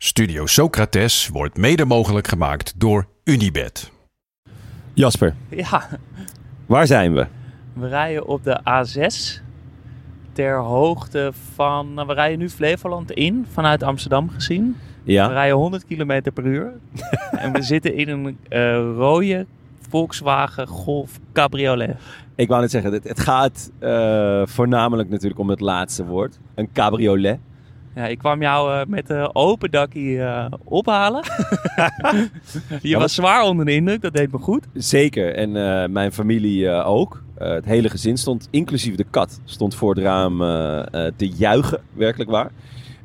Studio Socrates wordt mede mogelijk gemaakt door Unibed. Jasper, Ja, waar zijn we? we rijden op de A6 ter hoogte van... Nou, we rijden nu Flevoland in, vanuit Amsterdam gezien. We Ja, rijden 100 km per uur. en we zitten in een eh, rode Volkswagen Golf Cabriolet. ik wou net zeggen, het, het gaat eh, voornamelijk natuurlijk om het laatste woord. Een cabriolet. Ja, ik kwam jou eh, met de open dakkie eh, ophalen. Je was zwaar onder de indruk, dat deed me goed. Zeker, en mijn familie ook. Het hele gezin stond, inclusief de kat, stond voor het raam te juichen, werkelijk waar.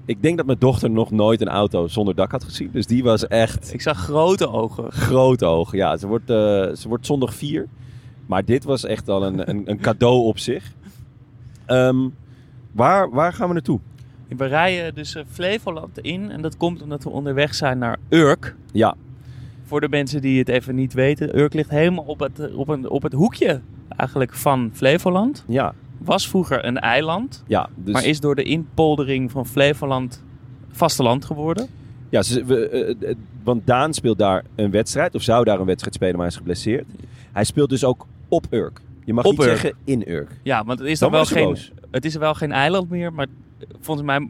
Ik denk dat mijn dochter nog nooit een auto zonder dak had gezien. Dus die was echt Ik zag grote ogen. grote ogen. Ja, ze wordt, ze wordt zondag vier. Maar dit was echt al een, een, een cadeau op zich. Ehm, waar, waar gaan we naartoe? We rijden dus eh, Flevoland in en dat komt omdat we onderweg zijn naar Urk. Ja, Voor de mensen die het even niet weten, Urk ligt helemaal op het, eh, op een, op het hoekje eigenlijk van Flevoland. ja, Was vroeger een eiland, ja. Dus, maar is door de inpoldering van Flevoland vasteland geworden. ja ze, we, eh, want Daan speelt daar een wedstrijd, of zou daar een wedstrijd spelen, maar hij is geblesseerd. Hij speelt dus ook op Urk. Je mag Op niet Urk. zeggen in Urk. Ja, want het is Dan dan, wel geen, boos. het is wel geen eiland meer, maar volgens mij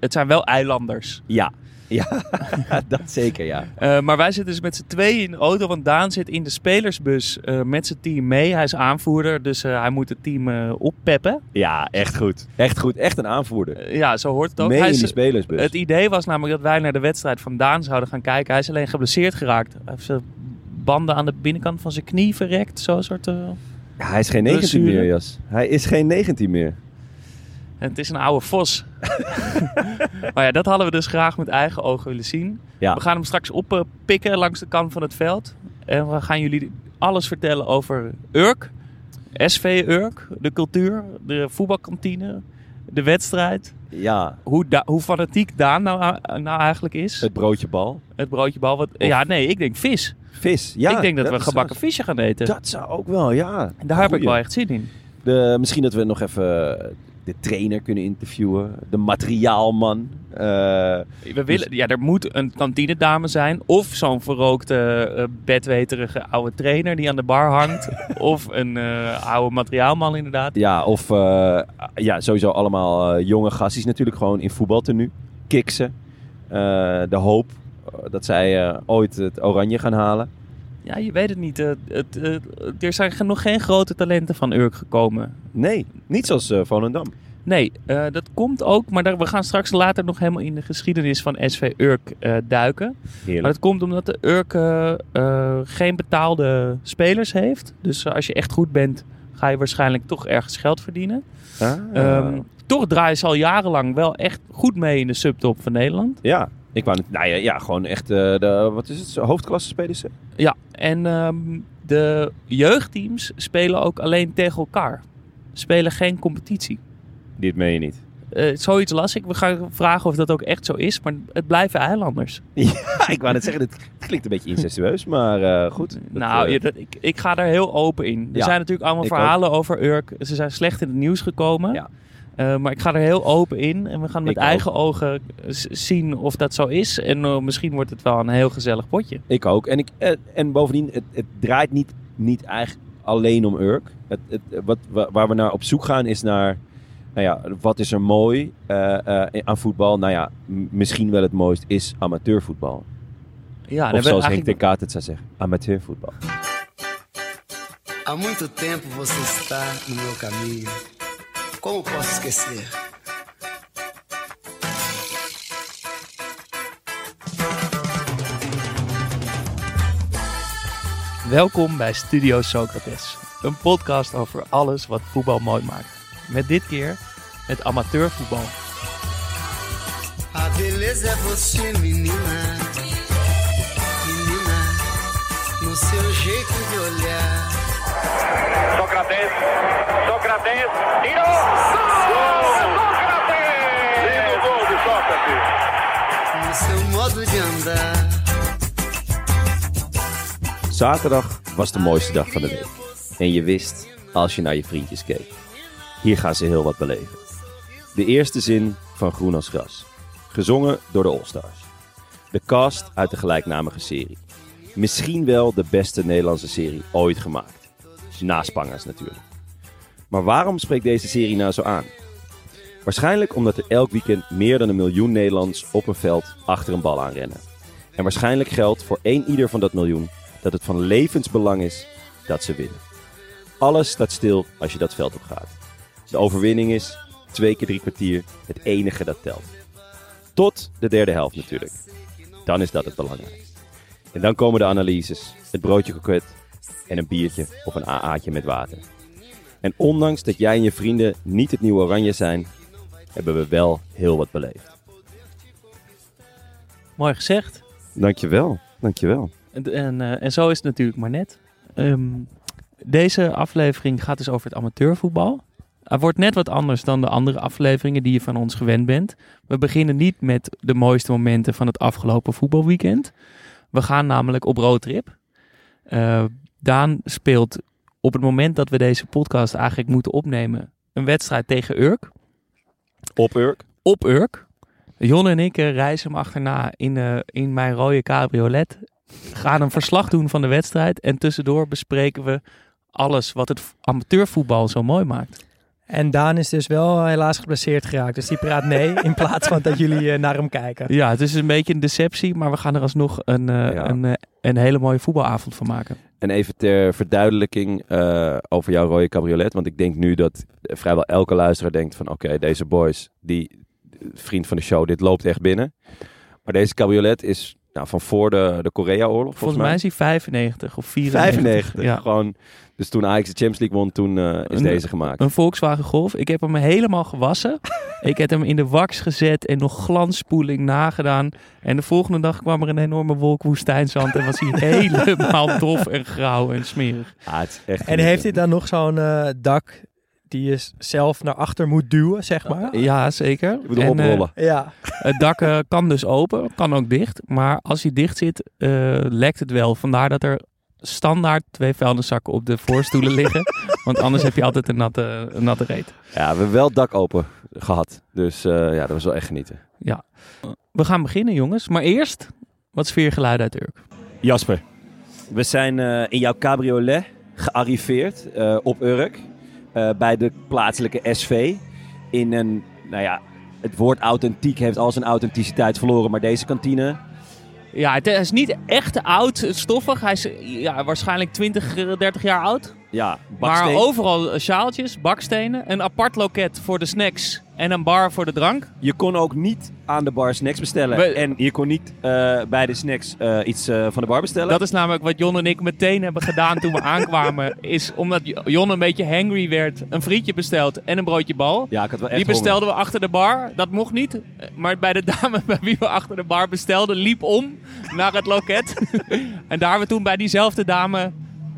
het zijn- wel eilanders. Ja, ja. dat zeker, ja. Eh, maar wij zitten dus met z'n tweeën in de auto, want Daan zit in de spelersbus eh, met zijn team mee. Hij is aanvoerder, dus eh, hij moet het team oppeppen. Ja, echt goed. Echt goed. Echt een aanvoerder. Ja, zo hoort het ook. Mee Hij in die spelersbus. Het idee was namelijk dat wij naar de wedstrijd van Daan zouden gaan kijken. Hij is alleen geblesseerd geraakt. Hij heeft zijn banden aan de binnenkant van zijn knie verrekt. Zo'n soort... Ja, hij is geen 19 Blessure. meer, Jas. Hij is geen 19 meer. Het is een oude vos. maar ja, dat hadden we dus graag met eigen ogen willen zien. Ja. We gaan hem straks oppikken langs de kant van het veld. En we gaan jullie alles vertellen over Urk. SV Urk, de cultuur, de voetbalkantine, de wedstrijd. Ja, Hoe, hoe fanatiek Daan nou, nou eigenlijk is. het Het, broodje bal. broodje bal. Wat, ja, nee, ik denk vis. Vis. Ja, ik denk dat, we gebakken visje gaan eten. Dat zou ook wel, ja. En daar heb ik wel echt zin in. De, misschien dat we nog even de trainer kunnen interviewen. De materiaalman. Eh, We willen, ja, er moet een kantinedame zijn. Of zo'n verrookte, eh, bedweterige oude trainer die aan de bar hangt. of een eh, oude materiaalman inderdaad. ja, of ja, sowieso allemaal jonge gastjes natuurlijk gewoon in voetbaltenu. Kiksen. De hoop dat zij ooit het oranje gaan halen. Ja, je weet het niet. eh, het, eh, er zijn nog geen grote talenten van Urk gekomen. Nee, niet zoals eh, Volendam. Nee, dat komt ook. Maar daar, we gaan straks later nog helemaal in de geschiedenis van SV Urk duiken. Maar dat komt omdat de Urk geen betaalde spelers heeft. Dus als je echt goed bent, ga je waarschijnlijk toch ergens geld verdienen. Ah. Ehm, toch draaien ze al jarenlang wel echt goed mee in de subtop van Nederland. ja, ik wou nou ja, ja, gewoon echt eh, de, wat is het, hoofdklasse spelers. hè? Ja, en ehm, de jeugdteams spelen ook alleen tegen elkaar. Spelen geen competitie. Dit meen je niet. Eh, zoiets las ik. We gaan vragen of dat ook echt zo is. Maar het blijven eilanders. Ja, ik wou net zeggen, dit, het klinkt een beetje incestueus, maar eh, goed. Dat, nou, ja, dat- ik, ik ga daar heel open in. Er Ja, zijn natuurlijk allemaal verhalen over Urk. Ze zijn slecht in het nieuws gekomen. Ja. Eh, maar ik ga er heel open in. En we gaan met Ik eigen ogen s- zien of dat zo is. En eh, misschien wordt het wel een heel gezellig potje. Ik ook. En, ik, eh, en bovendien, het, het draait niet, niet eigenlijk alleen om Urk. Het, het, wat, wa- waar we naar op zoek gaan is naar, nou ja, wat is er mooi eh, eh, aan voetbal? Nou ja, misschien wel het mooist is amateurvoetbal. Ja, of zoals Henk ten Kaat het zou zeggen, amateurvoetbal. Há muito tempo você está no meu caminho. Como posso esquecer? Welkom bij Studio Socrates. Een podcast over alles wat voetbal mooi maakt. Met dit keer het amateurvoetbal. Há beleza é você. Menina, Sócrates, Sócrates, tirou! Sócrates! Lindo! No modo de andar. Zaterdag was de mooiste dag van de week. En je wist, als je naar je vriendjes keek. Hier gaan ze heel wat beleven. De eerste zin van Groen als Gras. Gezongen door de Allstars. De cast uit de gelijknamige serie. Misschien wel de beste Nederlandse serie ooit gemaakt. Na Spangers natuurlijk. Maar waarom spreekt deze serie nou zo aan? Waarschijnlijk omdat er elk weekend meer dan een miljoen Nederlands op een veld achter een bal aanrennen. En waarschijnlijk geldt voor één ieder van dat miljoen dat het van levensbelang is dat ze winnen. Alles staat stil als je dat veld op gaat. De overwinning is, twee keer drie kwartier, het enige dat telt. Tot de derde helft natuurlijk. Dan is dat het belangrijkste. En dan komen de analyses, het broodje kroket en een biertje of een AA'tje met water. En ondanks dat jij en je vrienden niet het nieuwe oranje zijn, hebben we wel heel wat beleefd. Mooi gezegd. Dankjewel, dankjewel. En, en, eh, en zo is het natuurlijk maar net. Ehm, deze aflevering gaat dus over het amateurvoetbal. Het wordt net wat anders dan de andere afleveringen die je van ons gewend bent. We beginnen niet met de mooiste momenten van het afgelopen voetbalweekend. We gaan namelijk op roadtrip. Eh Daan speelt op het moment dat we deze podcast eigenlijk moeten opnemen... een wedstrijd tegen Urk. Op Urk. Op Urk. Jon en ik eh, reizen hem achterna in, eh, in mijn rode cabriolet. Gaan een verslag doen van de wedstrijd. En tussendoor bespreken we alles wat het amateurvoetbal zo mooi maakt. En Daan is dus wel helaas geblesseerd geraakt. Dus die praat mee in plaats van dat jullie eh, naar hem kijken. Ja, het is een beetje een deceptie, maar we gaan er alsnog een, eh, Ja. een, eh, een hele mooie voetbalavond van maken. En even ter verduidelijking eh, over jouw rode cabriolet. Want ik denk nu dat vrijwel elke luisteraar denkt van... Oké, deze boys, die vriend van de show, dit loopt echt binnen. Maar deze cabriolet is nou, van voor de, de Korea-oorlog, Volgens mij is hij 95 of 94. 95. Ja. Gewoon, dus toen Ajax de Champions League won, toen eh, is Een- deze gemaakt. Een Volkswagen Golf. Ik heb hem helemaal gewassen. ik heb hem in de wax gezet en nog glanspoeling nagedaan. En de volgende dag kwam er een enorme wolk woestijnzand en was hij helemaal dof en grauw en smerig. Ah, het is echt En heeft hij dan nog zo'n eh, dak die je zelf naar achter moet duwen, zeg maar? Ja, zeker. Ik moet hem En, eh, oprollen. Ja. Het dak kan dus open, kan ook dicht. Maar als hij dicht zit, eh, lekt het wel. Vandaar dat er standaard twee vuilniszakken op de voorstoelen liggen. Want anders heb je altijd een natte, een natte reet. Ja, we hebben wel het dak open gehad. Dus eh, ja, dat was wel echt genieten. We gaan beginnen, jongens. Maar eerst wat sfeergeluiden uit Urk. Jasper, we zijn eh, in jouw cabriolet gearriveerd eh, op Urk. eh, bij de plaatselijke SV. In een, nou ja, het woord authentiek heeft al zijn authenticiteit verloren. Maar deze kantine, Ja, het is niet echt oud stoffig. Hij is ja, waarschijnlijk 20, eh, 30 jaar oud. Ja. Maar overal eh, sjaaltjes, bakstenen, een apart loket voor de snacks en een bar voor de drank. Je kon ook niet aan de bar snacks bestellen. We- en je kon niet eh, bij de snacks eh, iets van de bar bestellen. Dat is namelijk wat Jon en ik meteen hebben gedaan toen we aankwamen. Is omdat Jon een beetje hangry werd, een frietje besteld en een broodje bal. ja, ik had wel echt Die bestelden we achter de bar. Dat mocht niet. Maar bij de dame bij wie we achter de bar bestelden, liep om naar het loket. en daar hebben we toen bij diezelfde dame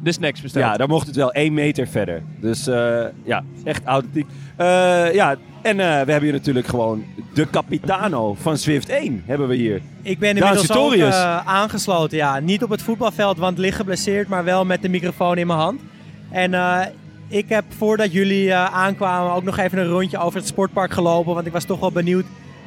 de snacks besteld. Ja, daar mocht het wel één meter verder. Dus eh, ja, echt authentiek. Eh, ja, en eh, we hebben hier natuurlijk gewoon de capitano van Swift 1 hebben we hier. Ik ben inmiddels ook eh, aangesloten, ja. Niet op het voetbalveld, want licht geblesseerd, maar wel met de microfoon in mijn hand. En eh, ik heb voordat jullie eh, aankwamen ook nog even een rondje over het sportpark gelopen, want ik was toch wel benieuwd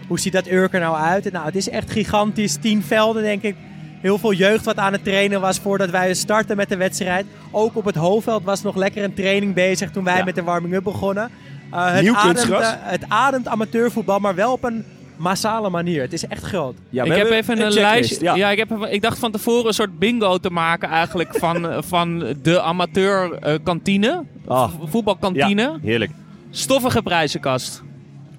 hoe ziet dat Urk er nou uit. En nou, het is echt gigantisch. Tien velden, denk ik. Heel veel jeugd wat aan het trainen was voordat wij starten met de wedstrijd. Ook op het hoofdveld was nog lekker een training bezig toen wij Ja. met de warming-up begonnen. Eh, het, Nieuw ademt, eh, het ademt amateurvoetbal, maar wel op een massale manier. Het is echt groot. Ja, ik heb even een, lijstje. Ja. Ja. ik, heb, ik dacht van tevoren een soort bingo te maken eigenlijk van, van de amateur eh, kantine. Ah. V- Voetbalkantine. Ja, heerlijk. Stoffige prijzenkast.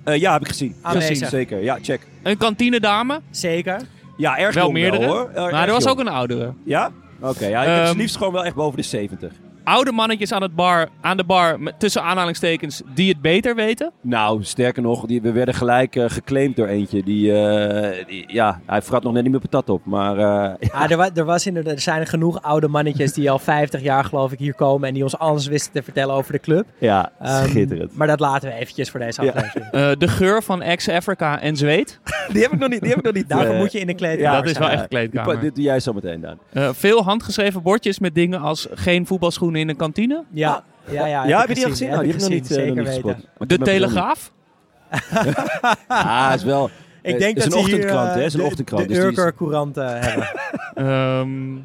Eh, ja, heb ik gezien. Aanwezig. Gezien, zeker. Ja, check. Een kantinedame. Zeker. Ja, erg Wel meerdere. hoor. Maar er was ook een oudere. Ja? Oké, ja, ik heb Ehm, het liefst gewoon wel echt boven de 70. Oude mannetjes aan, het bar, aan de bar, met, tussen aanhalingstekens, die het beter weten? Nou, sterker nog, die, we werden gelijk eh, geclaimd door eentje. Die, eh, die- ja, hij vrat nog net niet meer patat op. Maar eh, Ah, er, wa- er, was inderdaad, er zijn genoeg oude mannetjes die al 50 jaar geloof ik hier komen en die ons alles wisten te vertellen over de club. ja, Ehm, schitterend. Maar dat laten we eventjes voor deze Ja. aflevering. Eh, de geur van ex-Afrika en zweet. Die heb ik nog niet. Die heb ik nog niet Daarvoor eh, moet je in de kleedkamer ja, dat is wel echt kleedkamer. Dit doe jij zo meteen, Daan. Eh, veel handgeschreven bordjes met dingen als geen voetbalschoenen in een kantine. Ja, ja, ja. Ja, heb je die al gezien? Heb die ik heb ik nog niet, eh, Zeker nog niet weten. De Telegraaf. Ah, is wel. Ik Eh, denk is dat een ze hier ochtendkrant, eh, hè? Is een de- ochtendkrant, De, dus die is- Urker Courant eh, hebben. Ehm,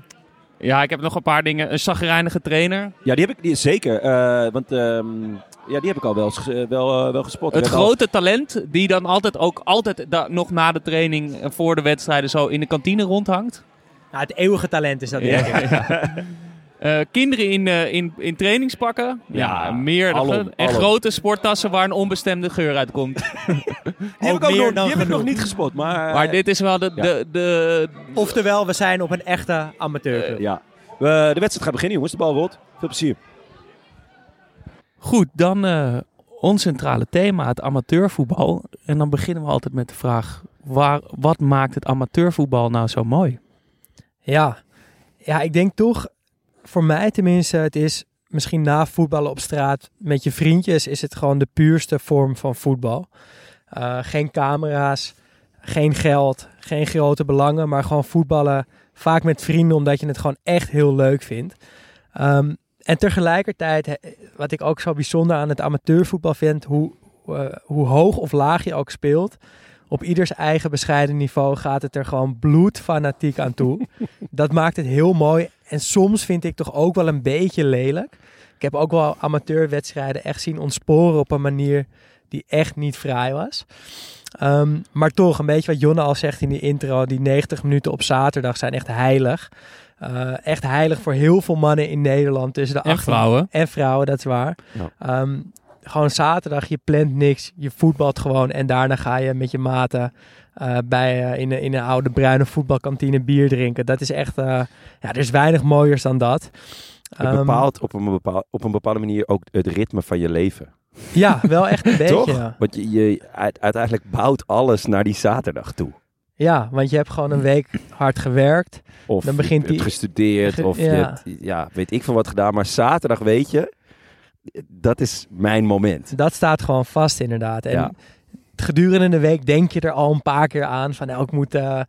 ja, ik heb nog een paar dingen. Een zagrijnige trainer. Ja, die heb ik die, zeker. eh, want ehm, ja, die heb ik al wel, eh, wel, eh, wel gespot. Het al- grote talent die dan altijd ook altijd da- nog na de training en voor de wedstrijden zo in de kantine rondhangt. Nou, het eeuwige talent is dat, denk ik. Eh, kinderen in, eh, in, in trainingspakken. Ja, Ja, meerdere. alom, en alom. grote sporttassen waar een onbestemde geur uitkomt. Die heb ik, Ook meer nog, dan die heb ik nog genoeg. niet gespot. Maar, maar dit is wel de... ja. de, de Oftewel, we zijn op een echte amateurclub. Ja. We- de wedstrijd gaat beginnen, jongens. De bal rolt. Veel plezier. Goed, dan eh, ons centrale thema, het amateurvoetbal. En dan beginnen we altijd met de vraag... Waar, wat maakt het amateurvoetbal nou zo mooi? Ja. ja, ik denk toch, voor mij tenminste, het is misschien na voetballen op straat met je vriendjes, is het gewoon de puurste vorm van voetbal. Eh, geen camera's, geen geld, geen grote belangen, maar gewoon voetballen vaak met vrienden, omdat je het gewoon echt heel leuk vindt. Ehm, en tegelijkertijd, wat ik ook zo bijzonder aan het amateurvoetbal vind, hoe, eh, hoe hoog of laag je ook speelt, op ieders eigen bescheiden niveau gaat het er gewoon bloedfanatiek aan toe. Dat maakt het heel mooi. En soms vind ik toch ook wel een beetje lelijk. Ik heb ook wel amateurwedstrijden echt zien ontsporen op een manier die echt niet fraai was. Ehm, maar toch, een beetje wat Jonne al zegt in die intro, die 90 minuten op zaterdag zijn echt heilig. Eh, echt heilig voor heel veel mannen in Nederland tussen de En 18 vrouwen. en vrouwen, dat is waar. Ja. Ehm, gewoon zaterdag, je plant niks, je voetbalt gewoon en daarna ga je met je maten eh, bij, eh, in, een, in een oude bruine voetbalkantine bier drinken. Dat is echt, eh, ja, er is weinig mooiers dan dat. Het Ehm, bepaalt op een, bepaal, op een bepaalde manier ook het ritme van je leven. Ja, wel echt een beetje. Toch? Want je, je uit- uiteindelijk bouwt alles naar die zaterdag toe. ja, want je hebt gewoon een week hard gewerkt. Of Dan begint je hebt die- gestudeerd, ge- of je ja. hebt, ja, weet ik van wat gedaan. Maar zaterdag weet je, dat is mijn moment. Dat staat gewoon vast inderdaad. En Ja. gedurende de week denk je er al een paar keer aan van nou, ik moet eh,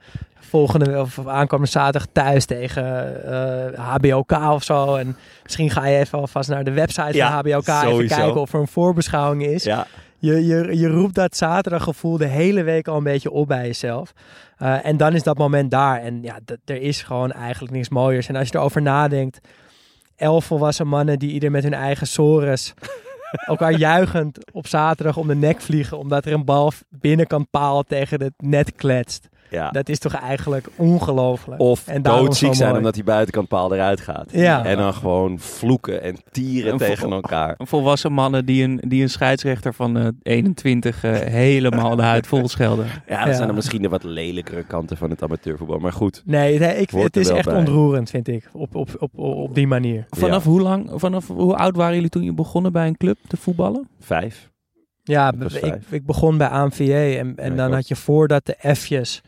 volgende of aankomende zaterdag thuis tegen eh, HBOK of zo. En misschien ga je even alvast naar de website Ja, van HBOK even kijken of er een voorbeschouwing is. Ja, Je, je, je roept dat zaterdaggevoel de hele week al een beetje op bij jezelf. Eh, en dan is dat moment daar. En ja, er is gewoon eigenlijk niks mooiers. En als je erover nadenkt, elf volwassen mannen die ieder met hun eigen sores elkaar juichend op zaterdag om de nek vliegen, omdat er een bal binnenkant paal tegen het net kletst. Ja. Dat is toch eigenlijk ongelooflijk. Of En doodziek zijn mooi. omdat die buitenkant paal eruit gaat. Ja. En dan gewoon vloeken en tieren En tegen elkaar. Volwassen mannen die een, die een scheidsrechter van eh, 21 eh, helemaal de huid vol schelden. Ja, dat Ja. zijn dan misschien de wat lelijkere kanten van het amateurvoetbal. Maar goed, Nee, het, ik, het is echt bij. ontroerend, vind ik, op, op, op, op die manier. Vanaf hoe lang, vanaf hoe oud waren jullie toen je begonnen bij een club te voetballen? vijf. Ja, Ik ik, begon bij AMVJ en, en ik dan had je voordat de F'jes...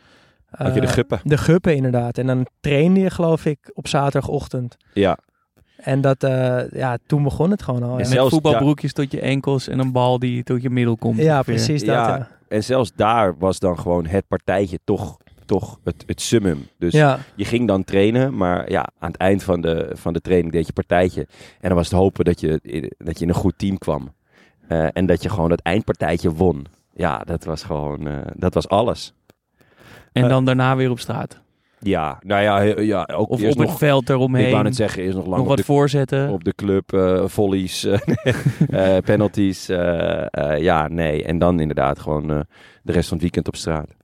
Had je de eh, guppen? De guppen inderdaad. En dan trainde je geloof ik op zaterdagochtend. Ja. En dat, eh, ja, toen begon het gewoon al. En Ja, zelf- Met Zelfs voetbalbroekjes tot je enkels en een bal die tot je middel komt. ja ongeveer. precies dat. Ja. Ja. En zelfs daar was dan gewoon het partijtje toch, toch het, het summum. Dus Ja. je ging dan trainen, maar ja, aan het eind van de, van de training deed je partijtje. En dan was het hopen dat je, in- dat je in een goed team kwam. Eh, en dat je gewoon dat eindpartijtje won. Ja, dat was gewoon, eh, dat was alles. En dan daarna weer op straat. Ja, nou ja, ja ook Of op nog, het veld eromheen. ik wou net zeggen, eerst nog lang nog wat de, voorzetten. op de club, eh, volleys, eh, eh, penalties. eh, eh, ja, nee. En dan inderdaad gewoon eh, de rest van het weekend op straat.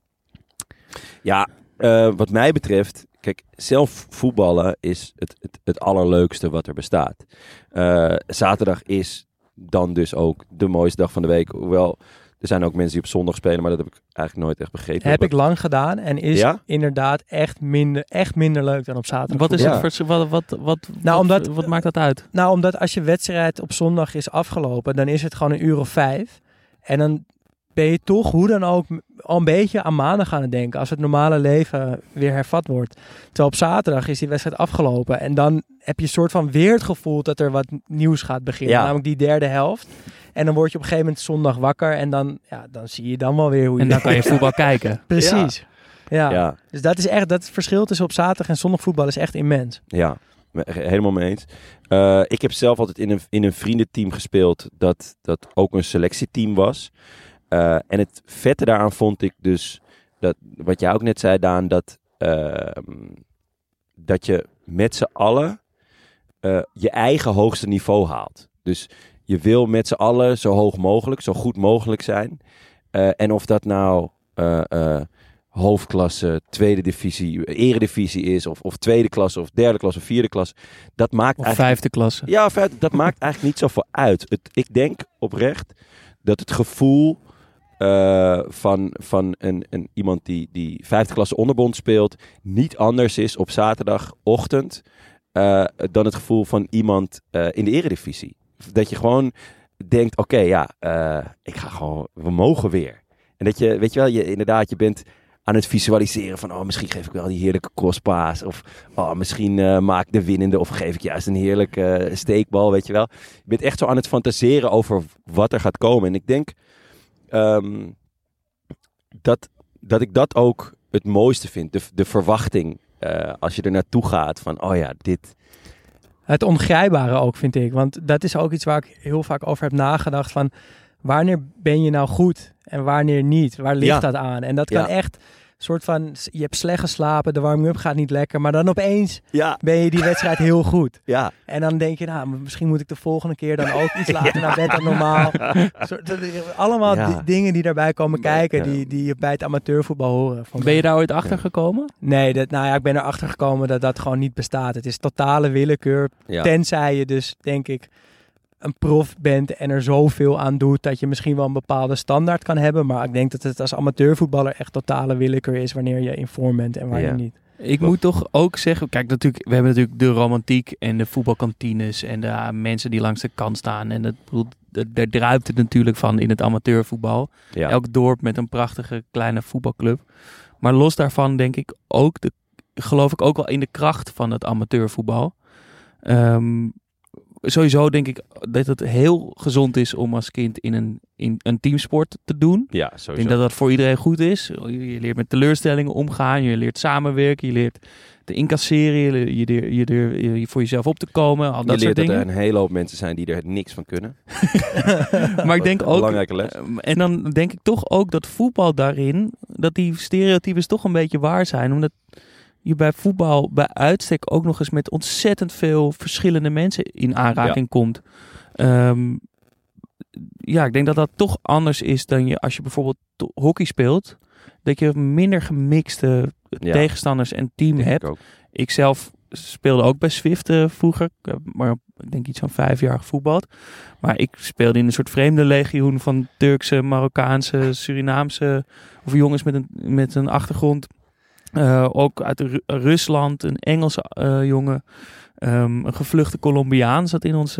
Ja, eh, wat mij betreft, kijk, zelf voetballen is het, het, het allerleukste wat er bestaat. Eh, zaterdag is dan dus ook de mooiste dag van de week. Hoewel Er zijn ook mensen die op zondag spelen, maar dat heb ik eigenlijk nooit echt begrepen. Heb ik lang gedaan en is Ja? inderdaad echt minder, echt minder leuk dan op zaterdag. Wat is Ja. het vers- wat, wat, wat, Nou, omdat- wat maakt dat uit? Nou, omdat als je wedstrijd op zondag is afgelopen, dan is het gewoon een uur of vijf. En dan ben je toch hoe dan ook al een beetje aan maandag aan het denken. Als het normale leven weer hervat wordt. Terwijl op zaterdag is die wedstrijd afgelopen. En dan heb je een soort van weer het gevoel dat er wat nieuws gaat beginnen. Ja. Namelijk die derde helft. En dan word je op een gegeven moment zondag wakker. En dan, ja, dan zie je dan wel weer hoe je... En dan kan je voetbal kijken. Precies. Ja. Ja, Dus dat is echt, dat verschil tussen op zaterdag en zondag voetbal is echt immens. ja, helemaal mee eens. Eh, ik heb zelf altijd in een, in een vriendenteam gespeeld dat, dat ook een selectieteam was. Eh, en het vette daaraan vond ik dus, dat, wat jij ook net zei Daan, dat, ehm, dat je met z'n allen eh, je eigen hoogste niveau haalt. Dus je wil met z'n allen zo hoog mogelijk, zo goed mogelijk zijn. Eh, en of dat nou eh, eh, hoofdklasse, tweede divisie, eredivisie is, of, of tweede klasse, of derde klasse, of vierde klasse, dat maakt Of eigenlijk vijfde klasse. ja, dat maakt eigenlijk niet zoveel uit. Het, ik denk oprecht dat het gevoel van, van een, een, iemand die, die vijfde klasse onderbond speelt niet anders is op zaterdagochtend dan het gevoel van iemand in de eredivisie. Dat je gewoon denkt, oké, ja, eh, ik ga gewoon, we mogen weer. En dat je, weet je wel, je, inderdaad, je bent aan het visualiseren van, oh, misschien geef ik wel die heerlijke crosspaas. Of, oh, misschien eh, maak ik de winnende of geef ik juist een heerlijke eh, steekbal, weet je wel. Je bent echt zo aan het fantaseren over wat er gaat komen. En ik denk ehm, dat, dat ik dat ook het mooiste vind. De, de verwachting als je er naartoe gaat van, oh ja, dit... Het ongrijpbare ook, vind ik. Want dat is ook iets waar ik heel vaak over heb nagedacht. Van wanneer ben je nou goed en wanneer niet? Waar ligt Ja. dat aan? En dat kan Ja. echt soort van... Je hebt slecht geslapen, de warming-up gaat niet lekker. Maar dan opeens Ja, ben je die wedstrijd heel goed. ja, En dan denk je, nou, misschien moet ik de volgende keer dan ook iets later naar bed dan normaal. Zo, dat- allemaal Ja. dingen die daarbij komen kijken, die, die bij het amateurvoetbal horen. Ben je daar ooit achter gekomen? Nee, dat, nou ja, ik ben erachter gekomen dat dat gewoon niet bestaat. Het is totale willekeur. ja. Tenzij je dus, denk ik, een prof bent en er zoveel aan doet dat je misschien wel een bepaalde standaard kan hebben. Maar ik denk dat het als amateurvoetballer echt totale willekeur is wanneer je in vorm bent en wanneer Ja. niet. Ik moet toch ook zeggen, kijk, natuurlijk, we hebben natuurlijk de romantiek en de voetbalkantines en de ah, mensen die langs de kant staan. En dat, daar druipt het natuurlijk van in het amateurvoetbal. ja. Elk dorp met een prachtige kleine voetbalclub. Maar los daarvan denk ik ook, de, geloof ik ook wel in de kracht van het amateurvoetbal. Ehm, sowieso denk ik dat het heel gezond is om als kind in een, in een teamsport te doen. ja, Ik sowieso. denk dat dat voor iedereen goed is. Je je leert met teleurstellingen omgaan. Je leert samenwerken. Je leert te incasseren. Je leert, je je je voor jezelf op te komen. Al je dat soort leert dat er een hele hoop mensen zijn die er niks van kunnen. Maar ik denk ook... Belangrijke les. Ehm, En dan denk ik toch ook dat voetbal daarin... Dat die stereotypes toch een beetje waar zijn. Omdat je bij voetbal bij uitstek ook nog eens met ontzettend veel verschillende mensen in aanraking komt. Ehm, ja, ik denk dat dat toch anders is dan je als je bijvoorbeeld hockey speelt. Dat je minder gemixte Ja. tegenstanders en team Denk hebt. ik zelf speelde ook bij Swift eh, vroeger, maar ik denk iets van vijf jaar gevoetbald. Maar ik speelde in een soort vreemde legioen van Turkse, Marokkaanse, Surinaamse of jongens met een, met een achtergrond. Eh, ook uit Ru- Rusland, een Engelse eh, jongen, Ehm, een gevluchte Colombiaan zat in ons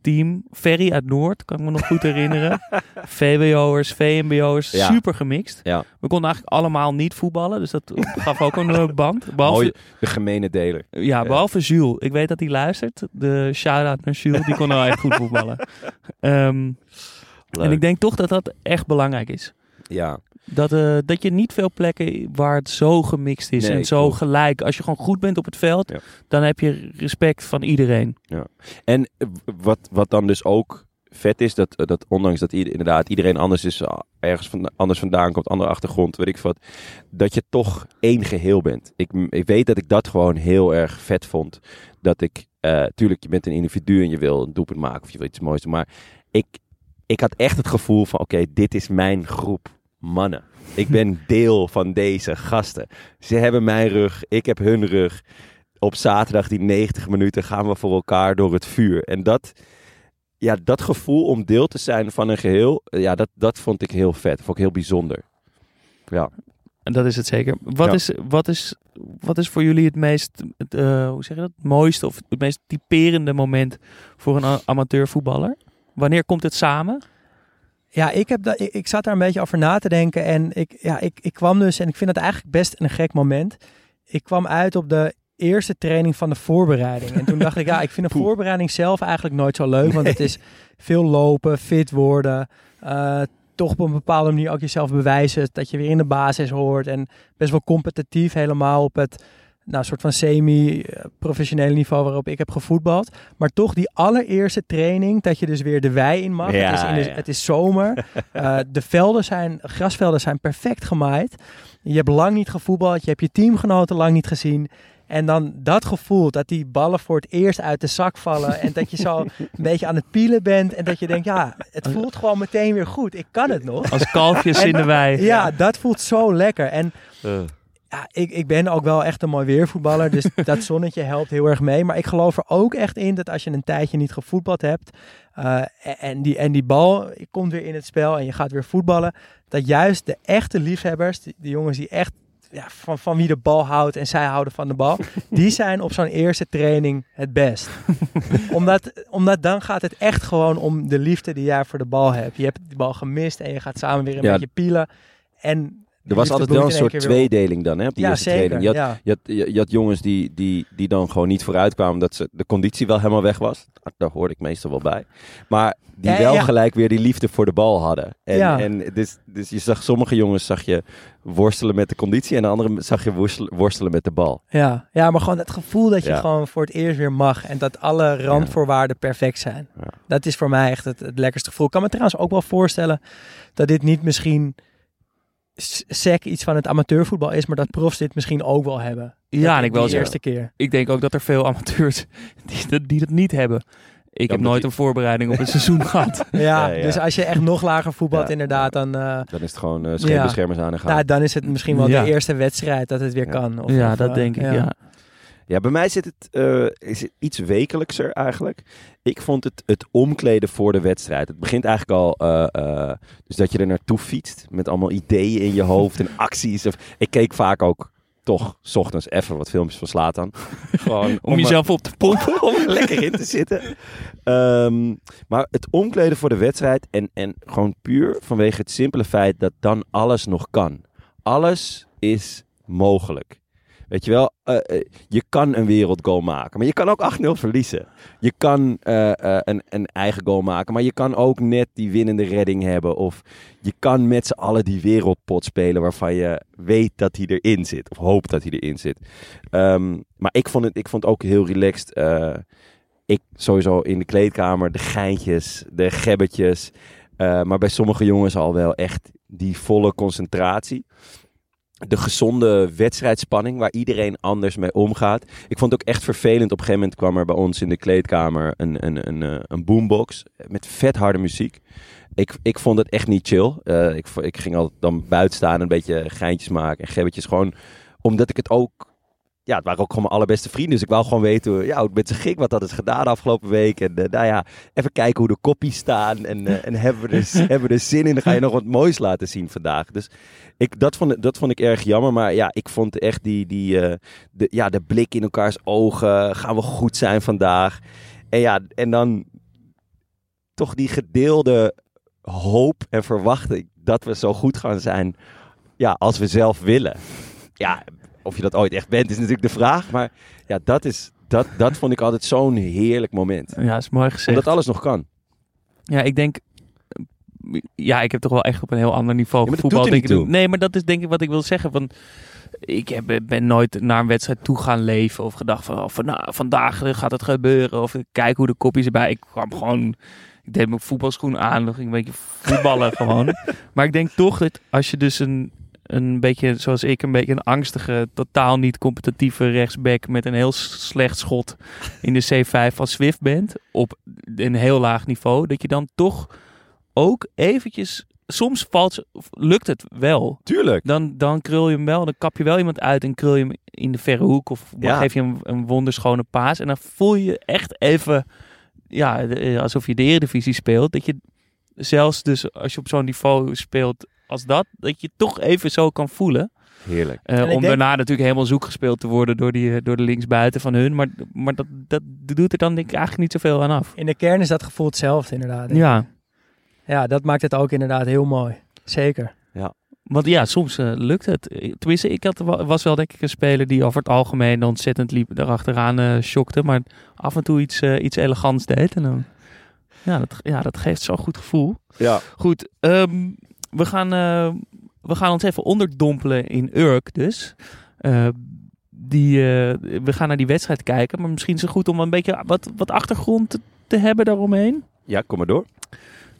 team. Ferry uit Noord, kan ik me nog goed herinneren. VWO'ers, VMBO'ers, Ja. super gemixt. Ja. We konden eigenlijk allemaal niet voetballen, dus dat gaf ook een eh, band. Behalve, Mooi, de gemene deler. ja, behalve Jules. Ik weet dat hij luistert. De shout-out naar Jules, die kon wel echt goed voetballen. Ehm, en ik denk toch dat dat echt belangrijk is. Ja, Dat, eh, dat je niet veel plekken waar het zo gemixt is Nee, en zo gelijk. Als je gewoon goed bent op het veld, Ja. dan heb je respect van iedereen. En eh, wat, wat dan dus ook vet is, dat, eh, dat ondanks dat ieder- inderdaad iedereen anders is, ergens van, anders vandaan komt, andere achtergrond, weet ik wat, dat je toch één geheel bent. Ik, ik weet dat ik dat gewoon heel erg vet vond. Dat ik, tuurlijk, je bent een individu en je wil een doelpunt maken of je wil iets moois doen, maar ik, ik had echt het gevoel van, oké, dit is mijn groep mannen. Ik ben deel van deze gasten. Ze hebben mijn rug, ik heb hun rug. Op zaterdag die 90 minuten gaan we voor elkaar door het vuur. En dat, ja, dat gevoel om deel te zijn van een geheel, eh, ja, dat, dat vond ik heel vet. Vond ik heel bijzonder. Ja. En dat is het zeker. Wat, Ja. is, wat, is, wat is voor jullie het meest, het, eh, hoe zeg je dat, mooiste of het meest typerende moment voor een a- amateurvoetballer? Wanneer komt het samen? Ja, ik, heb da- ik, ik zat daar een beetje over na te denken. En ik, ja, ik, ik kwam dus, en ik vind het eigenlijk best een gek moment. Ik kwam uit op de eerste training van de voorbereiding. En toen dacht ik, ja, ik vind de voorbereiding zelf eigenlijk nooit zo leuk. Want het is veel lopen, fit worden. eh, toch op een bepaalde manier ook jezelf bewijzen. Dat je weer in de basis hoort. En best wel competitief helemaal op het nou, soort van semi-professionele niveau waarop ik heb gevoetbald. Maar toch die allereerste training, dat je dus weer de wei in mag. Ja, het, is in de- ja. het is zomer. Eh, de velden zijn, grasvelden zijn perfect gemaaid. Je hebt lang niet gevoetbald. Je hebt je teamgenoten lang niet gezien. En dan dat gevoel dat die ballen voor het eerst uit de zak vallen. En dat je zo een beetje aan het pielen bent. En dat je denkt, ja, het voelt gewoon meteen weer goed. Ik kan het nog. Als kalfjes in de wei. Ja, dat voelt zo lekker. En Eh, ja, ik, ik ben ook wel echt een mooi weervoetballer. Dus dat zonnetje helpt heel erg mee. Maar ik geloof er ook echt in dat als je een tijdje niet gevoetbald hebt. eh, en, die, en die bal komt weer in het spel en je gaat weer voetballen. Dat juist de echte liefhebbers, die, de jongens die echt ja, van, van wie de bal houdt en zij houden van de bal. Die zijn op zo'n eerste training het best. omdat, omdat dan gaat het echt gewoon om de liefde die jij voor de bal hebt. Je hebt die bal gemist en je gaat samen weer een Ja. beetje pielen. En er was altijd wel een soort tweedeling dan, hè, op die Ja, eerste zeker. training. Je had, ja. je, had, je, je had jongens die, die, die dan gewoon niet vooruit kwamen omdat ze, de conditie wel helemaal weg was. Daar hoorde ik meestal wel bij. Maar die Ja, wel gelijk weer die liefde voor de bal hadden. En, en dus, dus je zag sommige jongens zag je worstelen met de conditie en de andere zag je worstelen, worstelen met de bal. Ja, ja, maar gewoon het gevoel dat je gewoon voor het eerst weer mag. En dat alle randvoorwaarden perfect zijn. Dat is voor mij echt het, het lekkerste gevoel. Ik kan me trouwens ook wel voorstellen dat dit niet misschien sec iets van het amateurvoetbal is. Maar dat profs dit misschien ook wel hebben. Ja, en ik wel de eerste keer. ik denk ook dat er veel amateurs die, dat- die dat niet hebben. Ik heb nooit een voorbereiding op een seizoen gehad. Ja, Ja, ja. dus als je echt nog lager voetbalt Ja. inderdaad, dan, eh, Dan is het gewoon uh, scheepbeschermers aan en gaan. nou, dan is het misschien wel Ja. de eerste wedstrijd dat het weer Ja. kan. Of, ja, of, dat eh, denk ik, ja. Ja, bij mij zit het, eh, is het iets wekelijkser eigenlijk. Ik vond het, het omkleden voor de wedstrijd. Het begint eigenlijk al, eh, eh, dus dat je er naartoe fietst met allemaal ideeën in je hoofd en acties. Of, ik keek vaak ook toch 's ochtends even wat filmpjes van Slatan. Gewoon Om jezelf op te pompen. om er lekker in te zitten. Ehm, maar het omkleden voor de wedstrijd en, en gewoon puur vanwege het simpele feit dat dan alles nog kan. Alles is mogelijk. Weet je wel, eh, eh, je kan een wereldgoal maken, maar je kan ook 8-0 verliezen. Je kan eh, een, een eigen goal maken, maar je kan ook net die winnende redding hebben. Of je kan met z'n allen die wereldpot spelen waarvan je weet dat hij erin zit. Of hoopt dat hij erin zit. Ehm, maar ik vond, het, ik vond het ook heel relaxed. ik sowieso in de kleedkamer, de geintjes, de gebbetjes. Maar bij sommige jongens al wel echt die volle concentratie. De gezonde wedstrijdspanning waar iedereen anders mee omgaat. Ik vond het ook echt vervelend. Op een gegeven moment kwam er bij ons in de kleedkamer een, een, een, eh, een boombox met vet harde muziek. Ik, ik vond het echt niet chill. Eh, ik, ik ging altijd dan buiten staan en een beetje geintjes maken en gebbetjes. Gewoon omdat ik het ook ja, het waren ook gewoon mijn allerbeste vrienden. Dus ik wou gewoon weten hoe, ja, hoe het met ze ging. Wat hadden ze gedaan de afgelopen week. En eh, nou ja, even kijken hoe de koppies staan. En, eh, en hebben, we er, hebben we er zin in. Dan ga je nog wat moois laten zien vandaag. Dus ik, dat, vond, dat vond ik erg jammer. Maar ja, ik vond echt die, die, eh, de, ja, de blik in elkaars ogen. Gaan we goed zijn vandaag? En ja, en dan toch die gedeelde hoop en verwachting dat we zo goed gaan zijn. Ja, als we zelf willen. Ja, of je dat ooit echt bent, is natuurlijk de vraag. Maar ja, dat, is, dat, dat vond ik altijd zo'n heerlijk moment. Ja, is mooi gezegd. Omdat alles nog kan. Ja, ik denk. Ja, ik heb toch wel echt op een heel ander niveau Ja, dat voetbal. denk ik. Nee, maar dat is denk ik wat ik wil zeggen. Van, ik heb, ben nooit naar een wedstrijd toe gaan leven. Of gedacht van, oh, van nou, vandaag gaat het gebeuren. Of kijk hoe de kopjes erbij. Ik kwam gewoon. Ik deed mijn voetbalschoen aan. Dan ging een beetje voetballen gewoon. Maar ik denk toch dat als je dus een, een beetje, zoals ik, een beetje een angstige, totaal niet competitieve rechtsback met een heel slecht schot in de C5 van Swift bent. Op een heel laag niveau. Dat je dan toch ook eventjes, soms valt, lukt het wel. Tuurlijk. Dan, dan krul je hem wel, dan kap je wel iemand uit en krul je hem in de verre hoek. Of Ja. geef je hem een wonderschone paas. En dan voel je echt even ja, eh, alsof je de Eredivisie speelt. Dat je zelfs dus als je op zo'n niveau speelt als dat, dat je toch even zo kan voelen. Heerlijk. Eh, om denk- daarna natuurlijk helemaal zoek gespeeld te worden door, die, eh, door de linksbuiten van hun. Maar, maar dat, dat doet er dan denk ik eigenlijk niet zoveel aan af. In de kern is dat gevoel hetzelfde inderdaad. Ja, Ja, dat maakt het ook inderdaad heel mooi. Zeker. want ja, soms eh, lukt het. Tenminste, ik had, wa- was wel denk ik een speler die over het algemeen ontzettend liep, erachteraan eh shockte. Maar af en toe iets, iets elegants deed. En dan, ja, dat, ja, dat geeft zo'n goed gevoel. Ja. Goed, ehm, we, gaan, eh, we gaan ons even onderdompelen in Urk dus. Eh, die, eh, we gaan naar die wedstrijd kijken. Maar misschien is het goed om een beetje wat, wat achtergrond te, te hebben daaromheen. Ja, kom maar door.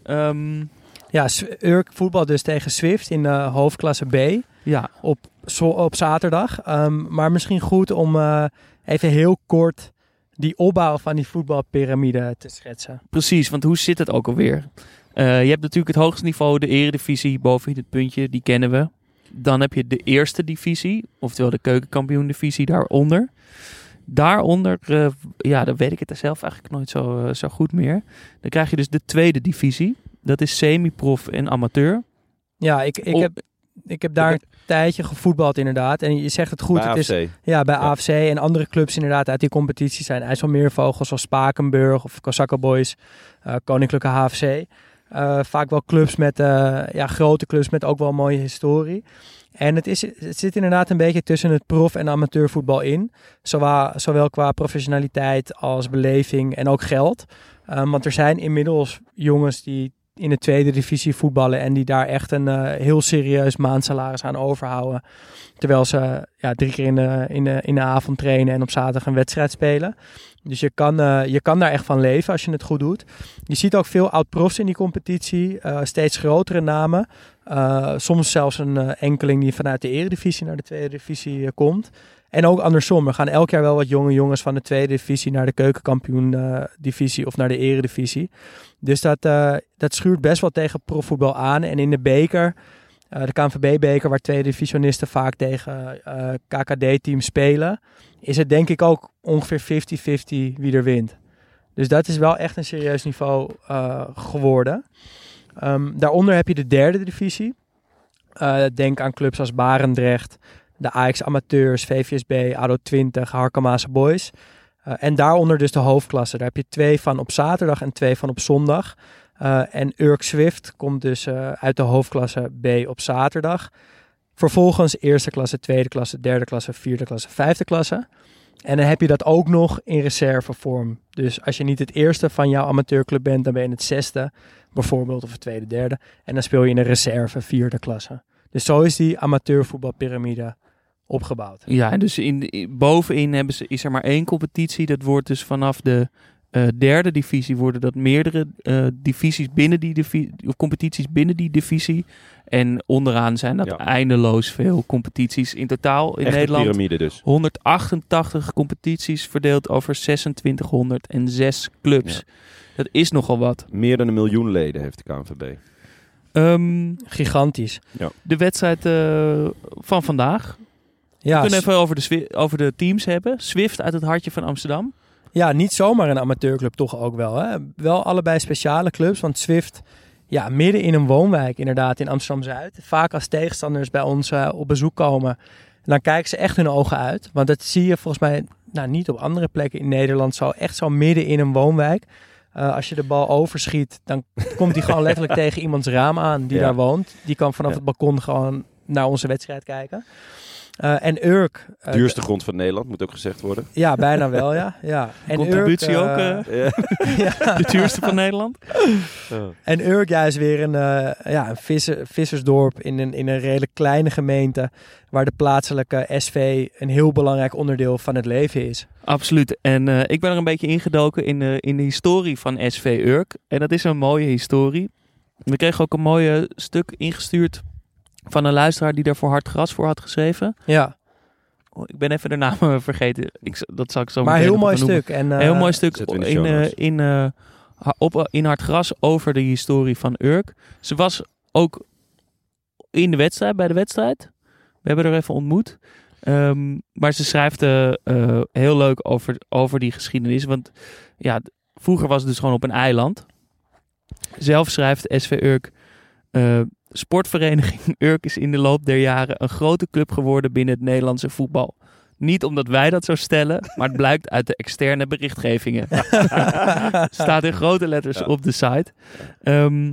Ehm, Ja, Urk voetbal dus tegen Swift in de hoofdklasse B ja, op, zo- op zaterdag. Ehm, maar misschien goed om eh, even heel kort die opbouw van die voetbalpyramide te schetsen. precies. Want hoe zit het ook alweer? Eh, je hebt natuurlijk het hoogste niveau, de eredivisie, boven het puntje, die kennen we. Dan heb je de eerste divisie, oftewel de keukenkampioen divisie daaronder. Daaronder, eh, ja, dan weet ik het er zelf eigenlijk nooit zo, eh, zo goed meer. Dan krijg je dus de tweede divisie. Dat is semi-prof en amateur. Ja, ik, ik, Op- heb, ik heb daar een tijdje gevoetbald inderdaad. En je zegt het goed, Bij het is AFC. Ja, bij Ja. AFC en andere clubs inderdaad uit die competitie zijn IJsselmeervogels zoals Spakenburg of Kosakke Boys, eh, Koninklijke HFC. Eh, vaak wel clubs met, eh, ja, grote clubs met ook wel een mooie historie. En het, is, het zit inderdaad een beetje tussen het prof- en amateurvoetbal in. Zowel, zowel qua professionaliteit als beleving en ook geld. Eh, want er zijn inmiddels jongens die in de tweede divisie voetballen en die daar echt een eh, heel serieus maandsalaris aan overhouden. Terwijl ze ja, drie keer in de, in, de, avond trainen en op zaterdag een wedstrijd spelen. Dus je kan, eh, je kan daar echt van leven als je het goed doet. Je ziet ook veel oud-profs in die competitie. eh, steeds grotere namen. Soms zelfs een enkeling die vanuit de eredivisie naar de tweede divisie komt. En ook andersom. Er gaan elk jaar wel wat jonge jongens van de tweede divisie naar de keukenkampioen eh, divisie of naar de eredivisie. Dus dat, eh, dat schuurt best wel tegen profvoetbal aan. En in de beker, eh, de KNVB-beker, waar tweede divisionisten vaak tegen KKD-teams spelen, is het denk ik ook ongeveer 50-50 wie er wint. Dus dat is wel echt een serieus niveau geworden. Ehm, daaronder heb je de derde divisie. Denk aan clubs als Barendrecht, de Ajax Amateurs, VVSB, ADO 20, Harkemaase Boys. Eh, en daaronder dus de hoofdklasse. Daar heb je twee van op zaterdag en twee van op zondag. Eh, en Urk Swift komt dus eh, uit de hoofdklasse B op zaterdag. Vervolgens eerste klasse, tweede klasse, derde klasse, vierde klasse, vijfde klasse. En dan heb je dat ook nog in reservevorm. Dus als je niet het eerste van jouw amateurclub bent, dan ben je het zesde bijvoorbeeld, of het tweede, derde. En dan speel je in een reserve vierde klasse. Dus zo is die amateurvoetbalpyramide opgebouwd. Ja, en dus in, in- bovenin hebben ze, is er maar één competitie. Dat wordt dus vanaf de eh, derde divisie worden dat meerdere eh, divisies binnen die divisie, of competities binnen die divisie. En onderaan zijn dat Ja. eindeloos veel competities. In totaal in Echte Nederland piramide dus. 188 competities verdeeld over 2606 clubs. Dat is nogal wat. Meer dan een miljoen leden heeft de KNVB. Ehm, Gigantisch. de wedstrijd eh, van vandaag. Ja, We kunnen even over de, over de teams hebben. Swift uit het hartje van Amsterdam. ja, niet zomaar een amateurclub toch ook wel. Hè? Wel allebei speciale clubs, want Swift... Ja, midden in een woonwijk inderdaad in Amsterdam-Zuid. Vaak als tegenstanders bij ons eh, op bezoek komen, dan kijken ze echt hun ogen uit. Want dat zie je volgens mij nou, niet op andere plekken in Nederland zo. Echt zo midden in een woonwijk. Eh, als je de bal overschiet, dan komt die gewoon letterlijk tegen iemands raam aan die Ja. daar woont. Die kan vanaf Ja. het balkon gewoon naar onze wedstrijd kijken. Eh, en Urk... eh, Duurste grond van Nederland, moet ook gezegd worden. Ja, bijna wel, ja. ja. En Contributie Urk, ook, ja. de duurste van Nederland. En Urk ja, is weer een, eh, ja, een visser, vissersdorp in een, in een redelijk kleine gemeente... waar de plaatselijke SV een heel belangrijk onderdeel van het leven is. Absoluut. En eh, ik ben er een beetje ingedoken in de, in de historie van SV Urk. En dat is een mooie historie. We kregen ook een mooi stuk ingestuurd van een luisteraar die daar voor Hard Gras voor had geschreven. Ja, Oh, ik ben even de naam eh, vergeten. Ik, dat zal ik zo maar heel mooi stuk. En, eh, Een heel mooi stuk zetten we in in, eh, in, eh, op, in Hard Gras over de historie van Urk. Ze was ook in de wedstrijd, bij de wedstrijd. We hebben haar even ontmoet. Ehm, maar ze schrijft eh, eh, heel leuk over, over die geschiedenis. Want ja, vroeger was het dus gewoon op een eiland. Zelf schrijft SV Urk... sportvereniging Urk is in de loop der jaren een grote club geworden binnen het Nederlandse voetbal. Niet omdat wij dat zo stellen, maar het blijkt uit de externe berichtgevingen. Staat in grote letters Ja. op de site. Ehm,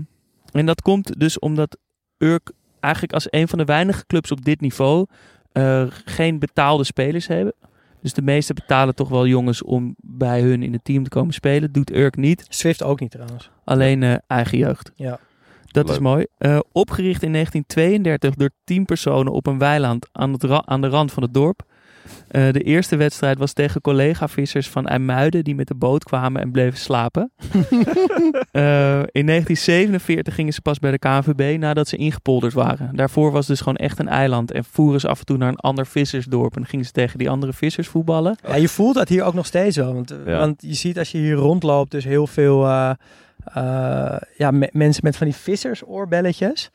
en dat komt dus omdat Urk eigenlijk als een van de weinige clubs op dit niveau eh, geen betaalde spelers hebben. Dus de meeste betalen toch wel jongens om bij hun in het team te komen spelen. Doet Urk niet. Swift ook niet trouwens. Alleen eh, eigen jeugd. Ja. Dat Leuk. is mooi. Eh, opgericht in 1932 door tien personen op een weiland aan, het ra- aan de rand van het dorp. Eh, de eerste wedstrijd was tegen collega-vissers van IJmuiden die met de boot kwamen en bleven slapen. Eh, in 1947 gingen ze pas bij de KNVB nadat ze ingepolderd waren. Daarvoor was het dus gewoon echt een eiland en voeren ze af en toe naar een ander vissersdorp en gingen ze tegen die andere vissers voetballen. Ja, je voelt dat hier ook nog steeds wel. Want, Ja. want je ziet als je hier rondloopt, dus heel veel ja, me- mensen met van die vissersoorbelletjes.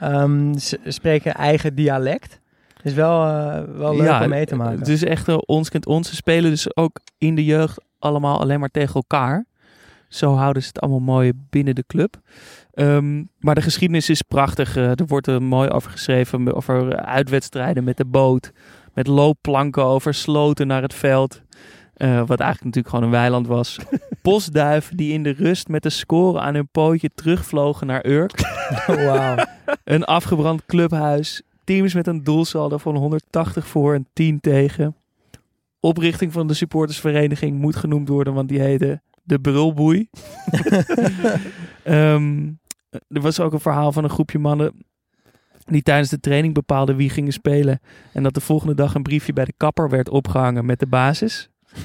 Ehm, ze spreken eigen dialect. is wel, eh, wel leuk om mee te maken. Het is echt eh, ons kent ons. Ze spelen dus ook in de jeugd allemaal alleen maar tegen elkaar. Zo houden ze het allemaal mooi binnen de club. Ehm, maar de geschiedenis is prachtig. Eh, er wordt er mooi over geschreven. Over eh, uitwedstrijden met de boot. Met loopplanken over sloten naar het veld. Eh, wat eigenlijk natuurlijk gewoon een weiland was. Postduiven die in de rust met de score aan hun pootje terugvlogen naar Urk. Een afgebrand clubhuis. Teams met een doelsaldo van 180 voor en 10 tegen. Oprichting van de supportersvereniging moet genoemd worden, want die heette de Brulboei. Ehm, er was ook een verhaal van een groepje mannen die tijdens de training bepaalden wie gingen spelen. En dat de volgende dag een briefje bij de kapper werd opgehangen met de basis.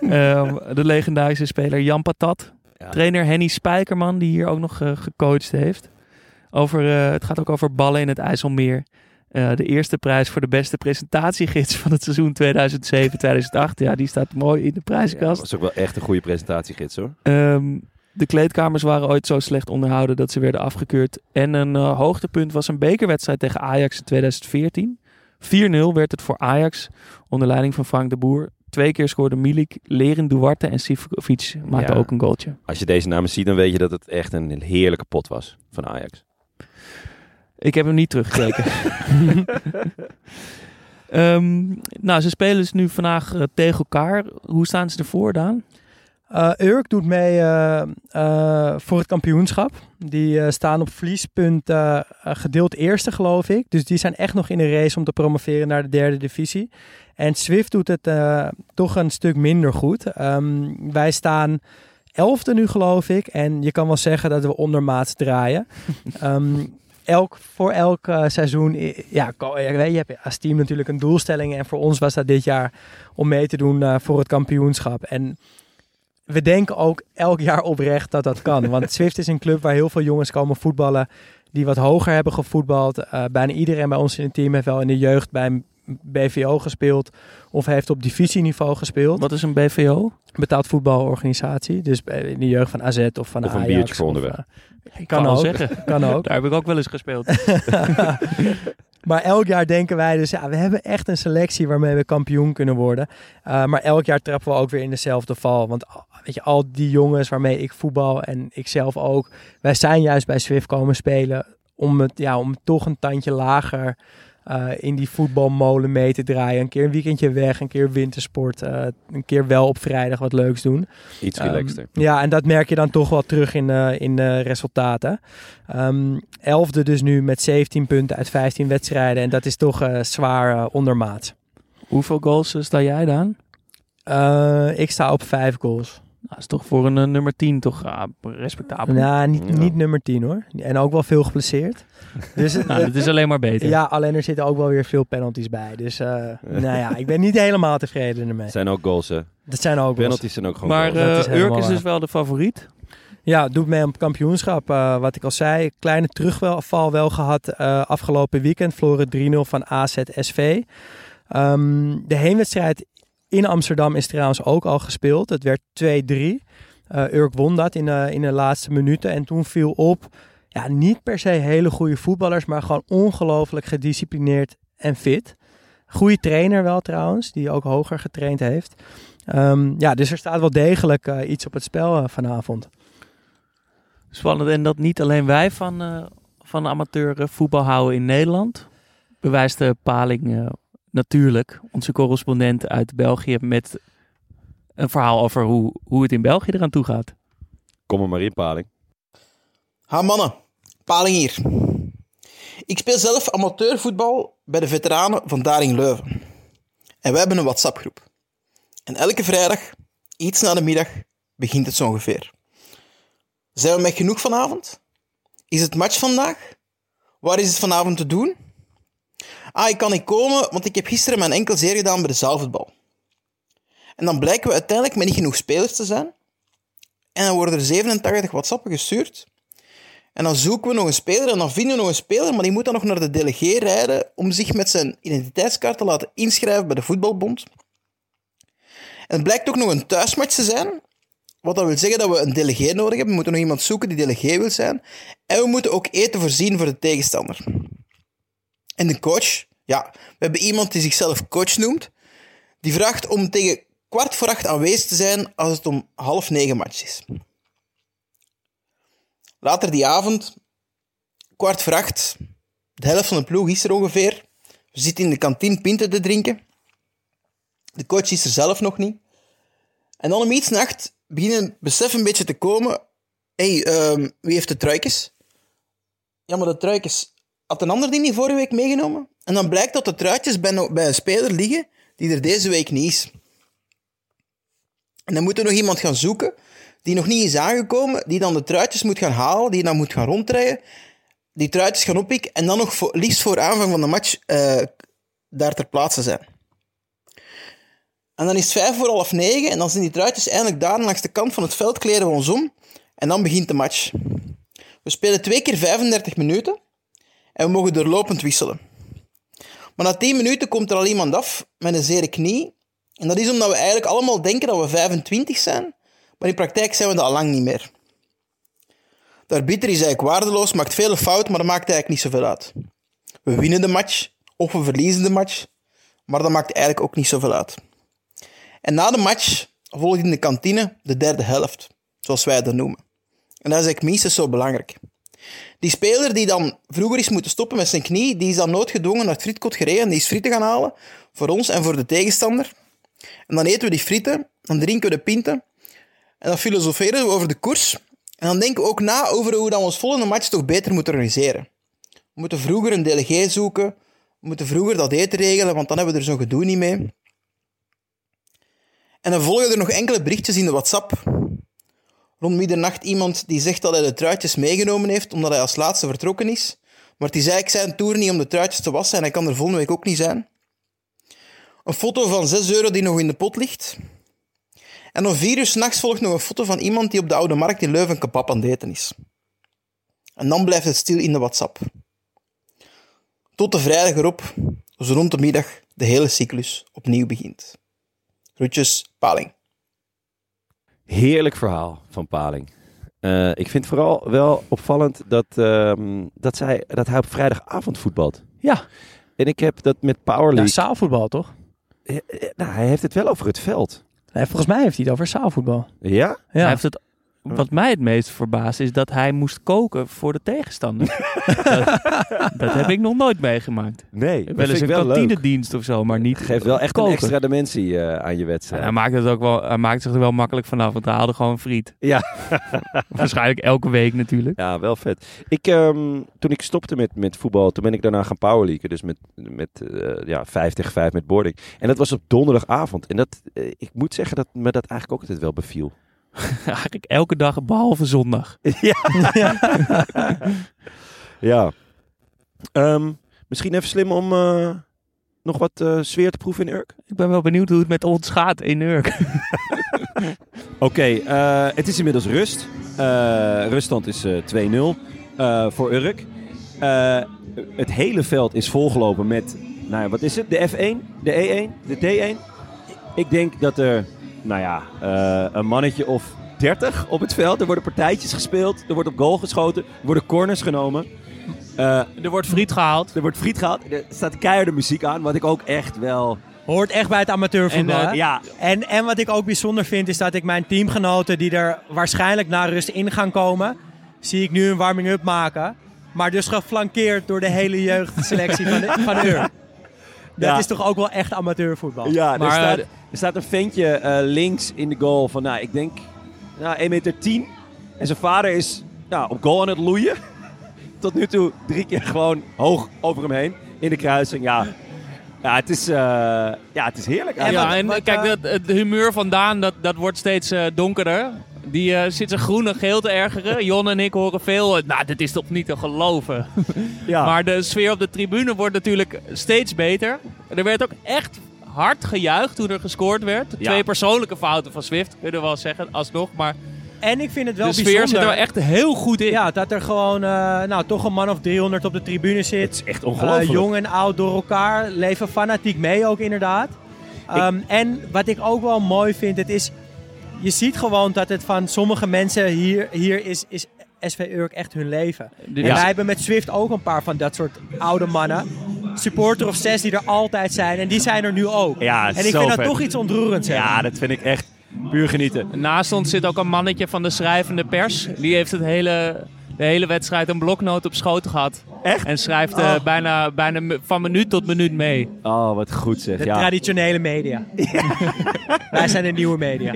Ehm, de legendarische speler Jan Patat. Ja. Trainer Henny Spijkerman, die hier ook nog eh, gecoacht heeft. Over, eh, het gaat ook over ballen in het IJsselmeer. Eh, de eerste prijs voor de beste presentatiegids van het seizoen 2007-2008. Ja, die staat mooi in de Ja, prijzenkast. dat was ook wel echt een goede presentatiegids hoor. Ehm, de kleedkamers waren ooit zo slecht onderhouden dat ze werden afgekeurd. En een hoogtepunt was een bekerwedstrijd tegen Ajax in 2014. 4-0 werd het voor Ajax onder leiding van Frank de Boer. Twee keer scoorden Milik, Leren Duarte en Sivkovic maakten Ja. ook een goaltje. Als je deze namen ziet, dan weet je dat het echt een heerlijke pot was van Ajax. Ik heb hem niet teruggekeken. Ehm, nou, ze spelen dus nu vandaag eh, tegen elkaar. Hoe staan ze ervoor, Daan? Eh, Urk doet mee eh, eh, voor het kampioenschap. Die staan op verliespunt gedeeld eerste, geloof ik. Dus die zijn echt nog in de race om te promoveren naar de derde divisie. En Swift doet het toch een stuk minder goed. Ehm, wij staan elfde nu, geloof ik. En je kan wel zeggen dat we ondermaats draaien. Ehm, elk, voor elk seizoen, ja, je, hebt als team natuurlijk een doelstelling. En voor ons was dat dit jaar om mee te doen voor het kampioenschap. En we denken ook elk jaar oprecht dat dat kan. Want Swift is een club waar heel veel jongens komen voetballen die wat hoger hebben gevoetbald. Eh, bijna iedereen bij ons in het team heeft wel in de jeugd bij een BVO gespeeld of heeft op divisieniveau gespeeld. Wat is een BVO? Betaald voetbalorganisatie. Dus in de jeugd van AZ of van Of een Ajax. biertje voor of, onderweg. eh, Ik Kan ook. zeggen. kan ook. Daar heb ik ook wel eens gespeeld. maar elk jaar denken wij dus, ja, we hebben echt een selectie waarmee we kampioen kunnen worden. Uh, maar elk jaar trappen we ook weer in dezelfde val. Want weet je, al die jongens waarmee ik voetbal en ik zelf ook, wij zijn juist bij Swift komen spelen om het, ja, om toch een tandje lager uh, in die voetbalmolen mee te draaien. Een keer een weekendje weg, een keer wintersport, uh, een keer wel op vrijdag wat leuks doen. Iets relaxter. Um, ja, en dat merk je dan toch wel terug in, uh, in de resultaten. Um, elfde dus nu met 17 punten uit 15 wedstrijden. En dat is toch uh, zwaar ondermaat. Hoeveel goals eh, sta jij dan? Uh, ik sta op 5 goals. Nou, dat is toch voor een uh, nummer 10 toch uh, respectabel? Nou, niet, ja. niet nummer 10 hoor. En ook wel veel geblesseerd. Dus, nou, het is alleen maar beter. Ja, alleen er zitten ook wel weer veel penalties bij. Dus uh, nou ja, ik ben niet helemaal tevreden ermee. Het zijn ook goals, hè? Dat zijn ook Penalties goals. zijn ook gewoon maar, goals. Maar is Urk is dus wel de favoriet? Ja, doet mee om het kampioenschap. Uh, wat ik al zei, kleine terugval wel gehad uh, afgelopen weekend. Verloren 3-0 van AZ SV. Um, de heenwedstrijd in Amsterdam is trouwens ook al gespeeld. Het werd 2-3. Uh, Urk won dat in de, in de laatste minuten. En toen viel op, ja, niet per se hele goede voetballers, maar gewoon ongelooflijk gedisciplineerd en fit. Goede trainer wel trouwens, die ook hoger getraind heeft. Ehm, ja, dus er staat wel degelijk eh, iets op het spel eh, vanavond. Spannend. En dat niet alleen wij van, eh, van amateur eh, voetbal houden in Nederland. Bewijst de Paling eh, natuurlijk, onze correspondent uit België, met een verhaal over hoe, hoe het in België eraan toe gaat. Kom er maar in, Paling. Ha mannen, Paling hier. Ik speel zelf amateurvoetbal bij de veteranen van Daring Leuven. En wij hebben een WhatsApp-groep. En elke vrijdag, iets na de middag, begint het zo ongeveer. Zijn we met genoeg vanavond? Is het match vandaag? Waar is het vanavond te doen? Ah, ik kan niet komen, want ik heb gisteren mijn enkel zeer gedaan bij de zaalvoetbal. En dan blijken we uiteindelijk met niet genoeg spelers te zijn. En dan worden er 87 WhatsAppen gestuurd. En dan zoeken we nog een speler en dan vinden we nog een speler, maar die moet dan nog naar de delegé rijden om zich met zijn identiteitskaart te laten inschrijven bij de voetbalbond. En het blijkt ook nog een thuismatch te zijn, wat dat wil zeggen dat we een delegé nodig hebben. We moeten nog iemand zoeken die delegé wil zijn. En we moeten ook eten voorzien voor de tegenstander. En de coach, ja, we hebben iemand die zichzelf coach noemt, die vraagt om tegen kwart voor acht aanwezig te zijn als het om half negen match is. Later die avond, kwart voor acht, de helft van de ploeg is er ongeveer. We zitten in de kantine pinten te drinken. De coach is er zelf nog niet. En dan om iets nacht beginnen het besef een beetje te komen. Hé, hey, ehm, wie heeft de truikjes? Ja, maar de truikjes... Had een ander die niet vorige week meegenomen? En dan blijkt dat de truitjes bij, een speler liggen die er deze week niet is. En dan moet er nog iemand gaan zoeken die nog niet is aangekomen, die dan de truitjes moet gaan halen, die dan moet gaan rondrijden, die truitjes gaan oppikken en dan nog voor, liefst voor aanvang van de match eh, daar ter plaatse zijn. En dan is het vijf voor half negen en dan zijn die truitjes eindelijk daar langs de kant van het veld, kleden we ons om en dan begint de match. We spelen twee keer 35 minuten en we mogen doorlopend wisselen. Maar na 10 minuten komt er al iemand af met een zere knie. En dat is omdat we eigenlijk allemaal denken dat we 25 zijn, maar in praktijk zijn we dat al lang niet meer. De arbiter is eigenlijk waardeloos, maakt vele fouten, maar dat maakt eigenlijk niet zoveel uit. We winnen de match, of we verliezen de match, maar dat maakt eigenlijk ook niet zoveel uit. En na de match volgt in de kantine de derde helft, zoals wij dat noemen. En dat is eigenlijk minstens zo belangrijk. Die speler die dan vroeger is moeten stoppen met zijn knie, die is dan noodgedwongen naar het frietkot gereden en die is frieten gaan halen voor ons en voor de tegenstander. En dan eten we die frieten, dan drinken we de pinten en dan filosoferen we over de koers. En dan denken we ook na over hoe we ons volgende match toch beter moeten organiseren. We moeten vroeger een delegé zoeken, we moeten vroeger dat eten regelen, want dan hebben we er zo'n gedoe niet mee. En dan volgen er nog enkele berichtjes in de WhatsApp. Rond middernacht iemand die zegt dat hij de truitjes meegenomen heeft omdat hij als laatste vertrokken is. Maar het is eigenlijk zijn toer niet om de truitjes te wassen en hij kan er volgende week ook niet zijn. Een foto van 6 euro die nog in de pot ligt. En om vier uur s'nachts volgt nog een foto van iemand die op de Oude Markt in Leuven kebab aan het eten is. En dan blijft het stil in de WhatsApp. Tot de vrijdag erop, dus rond de middag, de hele cyclus opnieuw begint. Groetjes, Paling. Heerlijk verhaal van Paling. Eh, ik vind vooral wel opvallend dat, ehm, dat, zij, dat hij op vrijdagavond voetbalt. Ja, En ik heb dat met Power ja League... zaalvoetbal toch? Nou, hij heeft het wel over het veld. Nee, volgens mij heeft hij het over zaalvoetbal. Ja? Ja. Hij heeft het, wat mij het meest verbaast is dat hij moest koken voor de tegenstander. dat, dat heb ik nog nooit meegemaakt. Nee, Wel eens een wel leuk. kantinedienst of zo, maar niet Geeft wel echt koken. een extra dimensie eh, aan je En wedstrijd. hij maakt het ook wel, hij maakt zich er wel makkelijk vanaf, want hij haalde gewoon friet. Ja. Waarschijnlijk elke week natuurlijk. Ja, wel vet. Ik, ehm, toen ik stopte met, met voetbal, toen ben ik daarna gaan powerleaken. Dus met, met eh, ja, 5 tegen 5 met boarding. En dat was op donderdagavond. En dat, eh, ik moet zeggen dat me dat eigenlijk ook altijd wel beviel. Eigenlijk elke dag behalve zondag. Ja. Ehm, misschien even slim om eh, nog wat eh, sfeer te proeven in Urk. Ik ben wel benieuwd hoe het met ons gaat in Urk. Oké, eh, het is inmiddels rust. Eh, ruststand is eh 2-0 eh, voor Urk. Eh, het hele veld is volgelopen met, nou ja, wat is het? De F1, de E1, de D1. Ik denk dat er, nou ja, eh, een mannetje of 30 op het veld. Er worden partijtjes gespeeld, er wordt op goal geschoten, er worden corners genomen. Eh, Er wordt friet gehaald. er wordt friet gehaald. Er staat keiharde muziek aan, wat ik ook echt wel Hoort echt bij het amateurvoetbal. En, eh? Ja, En, en wat ik ook bijzonder vind, is dat ik mijn teamgenoten die er waarschijnlijk na rust in gaan komen, zie ik nu een warming-up maken. Maar dus geflankeerd door de hele jeugdselectie van, de, van Ur. Dat Ja. is toch ook wel echt amateurvoetbal. Ja, Maar, er, staat, er staat een ventje eh, links in de goal van, nou, ik denk, nou, 1 meter 10. En zijn vader is nou, op goal aan het loeien. Tot nu toe drie keer gewoon hoog over hem heen in de kruising. Ja, ja, het, is, eh, ja het is heerlijk. Ja, en kijk, eh, dat, het humeur van Daan, dat, dat wordt steeds eh, donkerder. Die eh, zit zijn groen en geel te ergeren. Jon en ik horen veel. nou, dit is toch niet te geloven. ja. Maar de sfeer op de tribune wordt natuurlijk steeds beter. Er werd ook echt hard gejuicht toen er gescoord werd. Ja. Twee persoonlijke fouten van Swift, kunnen we wel zeggen, alsnog. Maar En ik vind het wel de sfeer bijzonder. zit er wel echt heel goed in. Ja, dat er gewoon eh, nou, toch een man of 300 op de tribune het zit. is echt Eh, ongelooflijk. jong en oud door elkaar. Leven fanatiek mee ook inderdaad. Ehm, en wat ik ook wel mooi vind, het is... Je ziet gewoon dat het van sommige mensen hier, hier is, is SV Urk echt hun leven. De- En Ja. wij hebben met Swift ook een paar van dat soort oude mannen. Supporter of zes die er altijd zijn. En die zijn er nu ook. Ja, en ik vind dat toch iets ontroerends. hebben. ja, dat vind ik echt puur genieten. Naast ons zit ook een mannetje van de schrijvende pers. Die heeft het hele, de hele wedstrijd een bloknoot op schoot gehad. Echt? En schrijft eh, Oh. bijna, bijna van minuut tot minuut mee. Oh, wat goed zeg. De Ja. traditionele media. wij zijn de nieuwe media.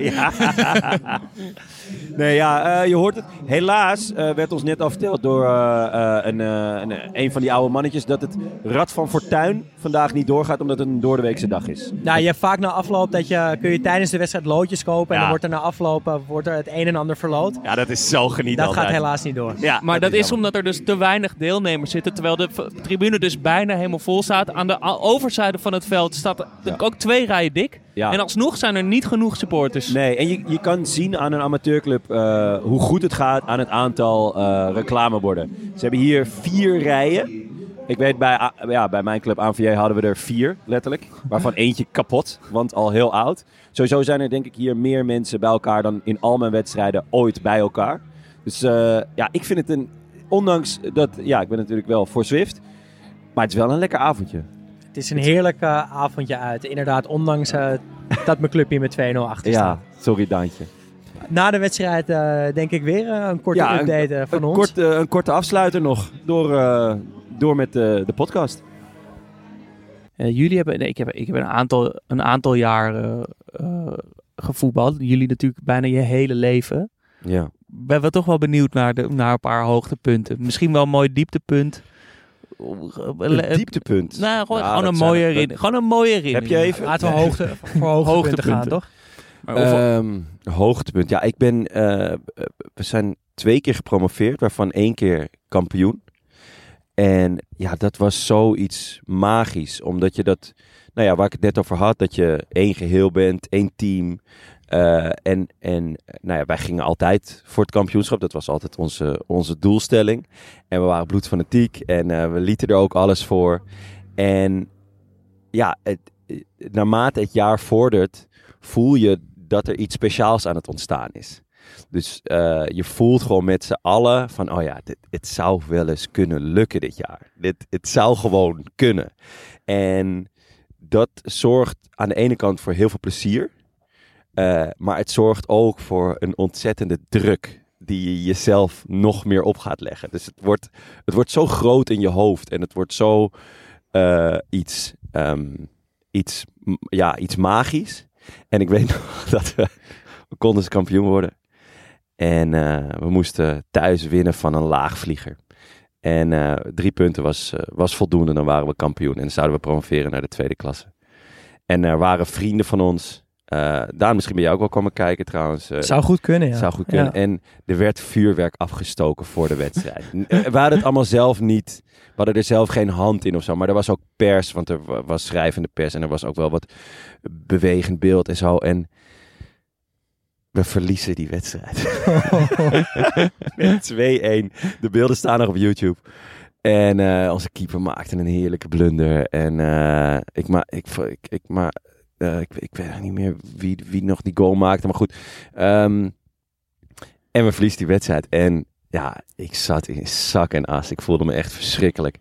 Nee, ja, eh, je hoort het. Helaas eh, werd ons al verteld door eh, eh, een, eh, een, een van die oude mannetjes dat het Rad van Fortuin vandaag niet doorgaat omdat het een doordeweekse dag is. Nou, je hebt vaak na afloop dat je, kun je tijdens de wedstrijd loodjes kopen. En Ja. dan wordt er na afloop wordt er het een en ander verloot. Ja, dat is zo geniet Dat altijd. gaat helaas niet door. Ja, Maar dat is omdat er dus te weinig deelnemers zitten. Terwijl de tribune dus bijna helemaal vol staat. Aan de overzijde van het veld staat Ja. ook twee rijen dik. Ja. En alsnog zijn er niet genoeg supporters. Nee, en je, je kan zien aan een amateurclub eh, hoe goed het gaat aan het aantal eh, reclameborden. Ze hebben hier vier rijen. Ik weet, bij, ja, bij mijn club ANVJ hadden we er vier, letterlijk. Waarvan eentje kapot, want al heel oud. Sowieso zijn er denk ik hier meer mensen bij elkaar dan in al mijn wedstrijden ooit bij elkaar. Dus eh, ja, ik vind het een... Ondanks dat... Ja, ik ben natuurlijk wel voor Zwift. Maar het is wel een lekker avondje. Het is een heerlijk avondje uit. Inderdaad, ondanks eh, dat mijn club hier met 2-0 achter staat. Ja, sorry Daantje. Na de wedstrijd eh, denk ik weer eh, een korte Ja, een- update van een, ons. kort, een korte afsluiter nog door, eh, door met de, de podcast. Eh, jullie hebben, nee, ik heb, ik heb een, aantal, een aantal jaar gevoetbald. Jullie natuurlijk bijna je hele leven. Ja. Ik ben wel toch wel benieuwd naar, de, naar een paar hoogtepunten. Misschien wel een mooi dieptepunt. Een dieptepunt. Nou, gewoon, Ja, gewoon dat een mooie er- herinnering. Gewoon een mooie herinnering. Heb je even... Laten we hoogte, voor hoogtepunten Hoogtepunten. gaan, toch? Maar Ehm, hoogtepunt. Ja, ik ben... eh, we zijn twee keer gepromoveerd, waarvan één keer kampioen. En ja, dat was zoiets magisch. Omdat je dat... Nou ja, waar ik het net over had, dat je één geheel bent, één team. Eh, en en nou ja, wij gingen altijd voor het kampioenschap. Dat was altijd onze, onze doelstelling. En we waren bloedfanatiek en eh, we lieten er ook alles voor. En ja, het, eh, naarmate het jaar vordert, voel je dat er iets speciaals aan het ontstaan is. Dus eh, je voelt gewoon met z'n allen van, oh ja, dit, het zou wel eens kunnen lukken dit jaar. Dit, het zou gewoon kunnen. En dat zorgt aan de ene kant voor heel veel plezier. Eh, maar het zorgt ook voor een ontzettende druk die je jezelf nog meer op gaat leggen. Dus het wordt, het wordt zo groot in je hoofd en het wordt zo eh, iets, ehm, iets, ja, iets magisch. En ik weet nog dat we, we konden kampioen worden. En eh, we moesten thuis winnen van een laagvlieger. En drie punten was, was voldoende, dan waren we kampioen. En dan zouden we promoveren naar de tweede klasse. En er waren vrienden van ons. Eh Daan, misschien ben jij ook wel komen kijken trouwens. eh, Zou goed kunnen, ja. zou goed kunnen. Ja. En er werd vuurwerk afgestoken voor de wedstrijd. Eh, We hadden het allemaal zelf niet. We hadden er zelf geen hand in of zo. Maar er was ook pers, want er wa- was schrijvende pers. En er was ook wel wat bewegend beeld en zo. En we verliezen die wedstrijd. Met 2-1. De beelden staan nog op YouTube. En onze keeper maakte een heerlijke blunder. En ik, ma ik, ik, ik, maar, eh, ik, ik weet niet meer wie, wie nog die goal maakte. Maar goed. Ehm, en we verliezen die wedstrijd. En ja, ik zat in zak en as. Ik voelde me echt verschrikkelijk.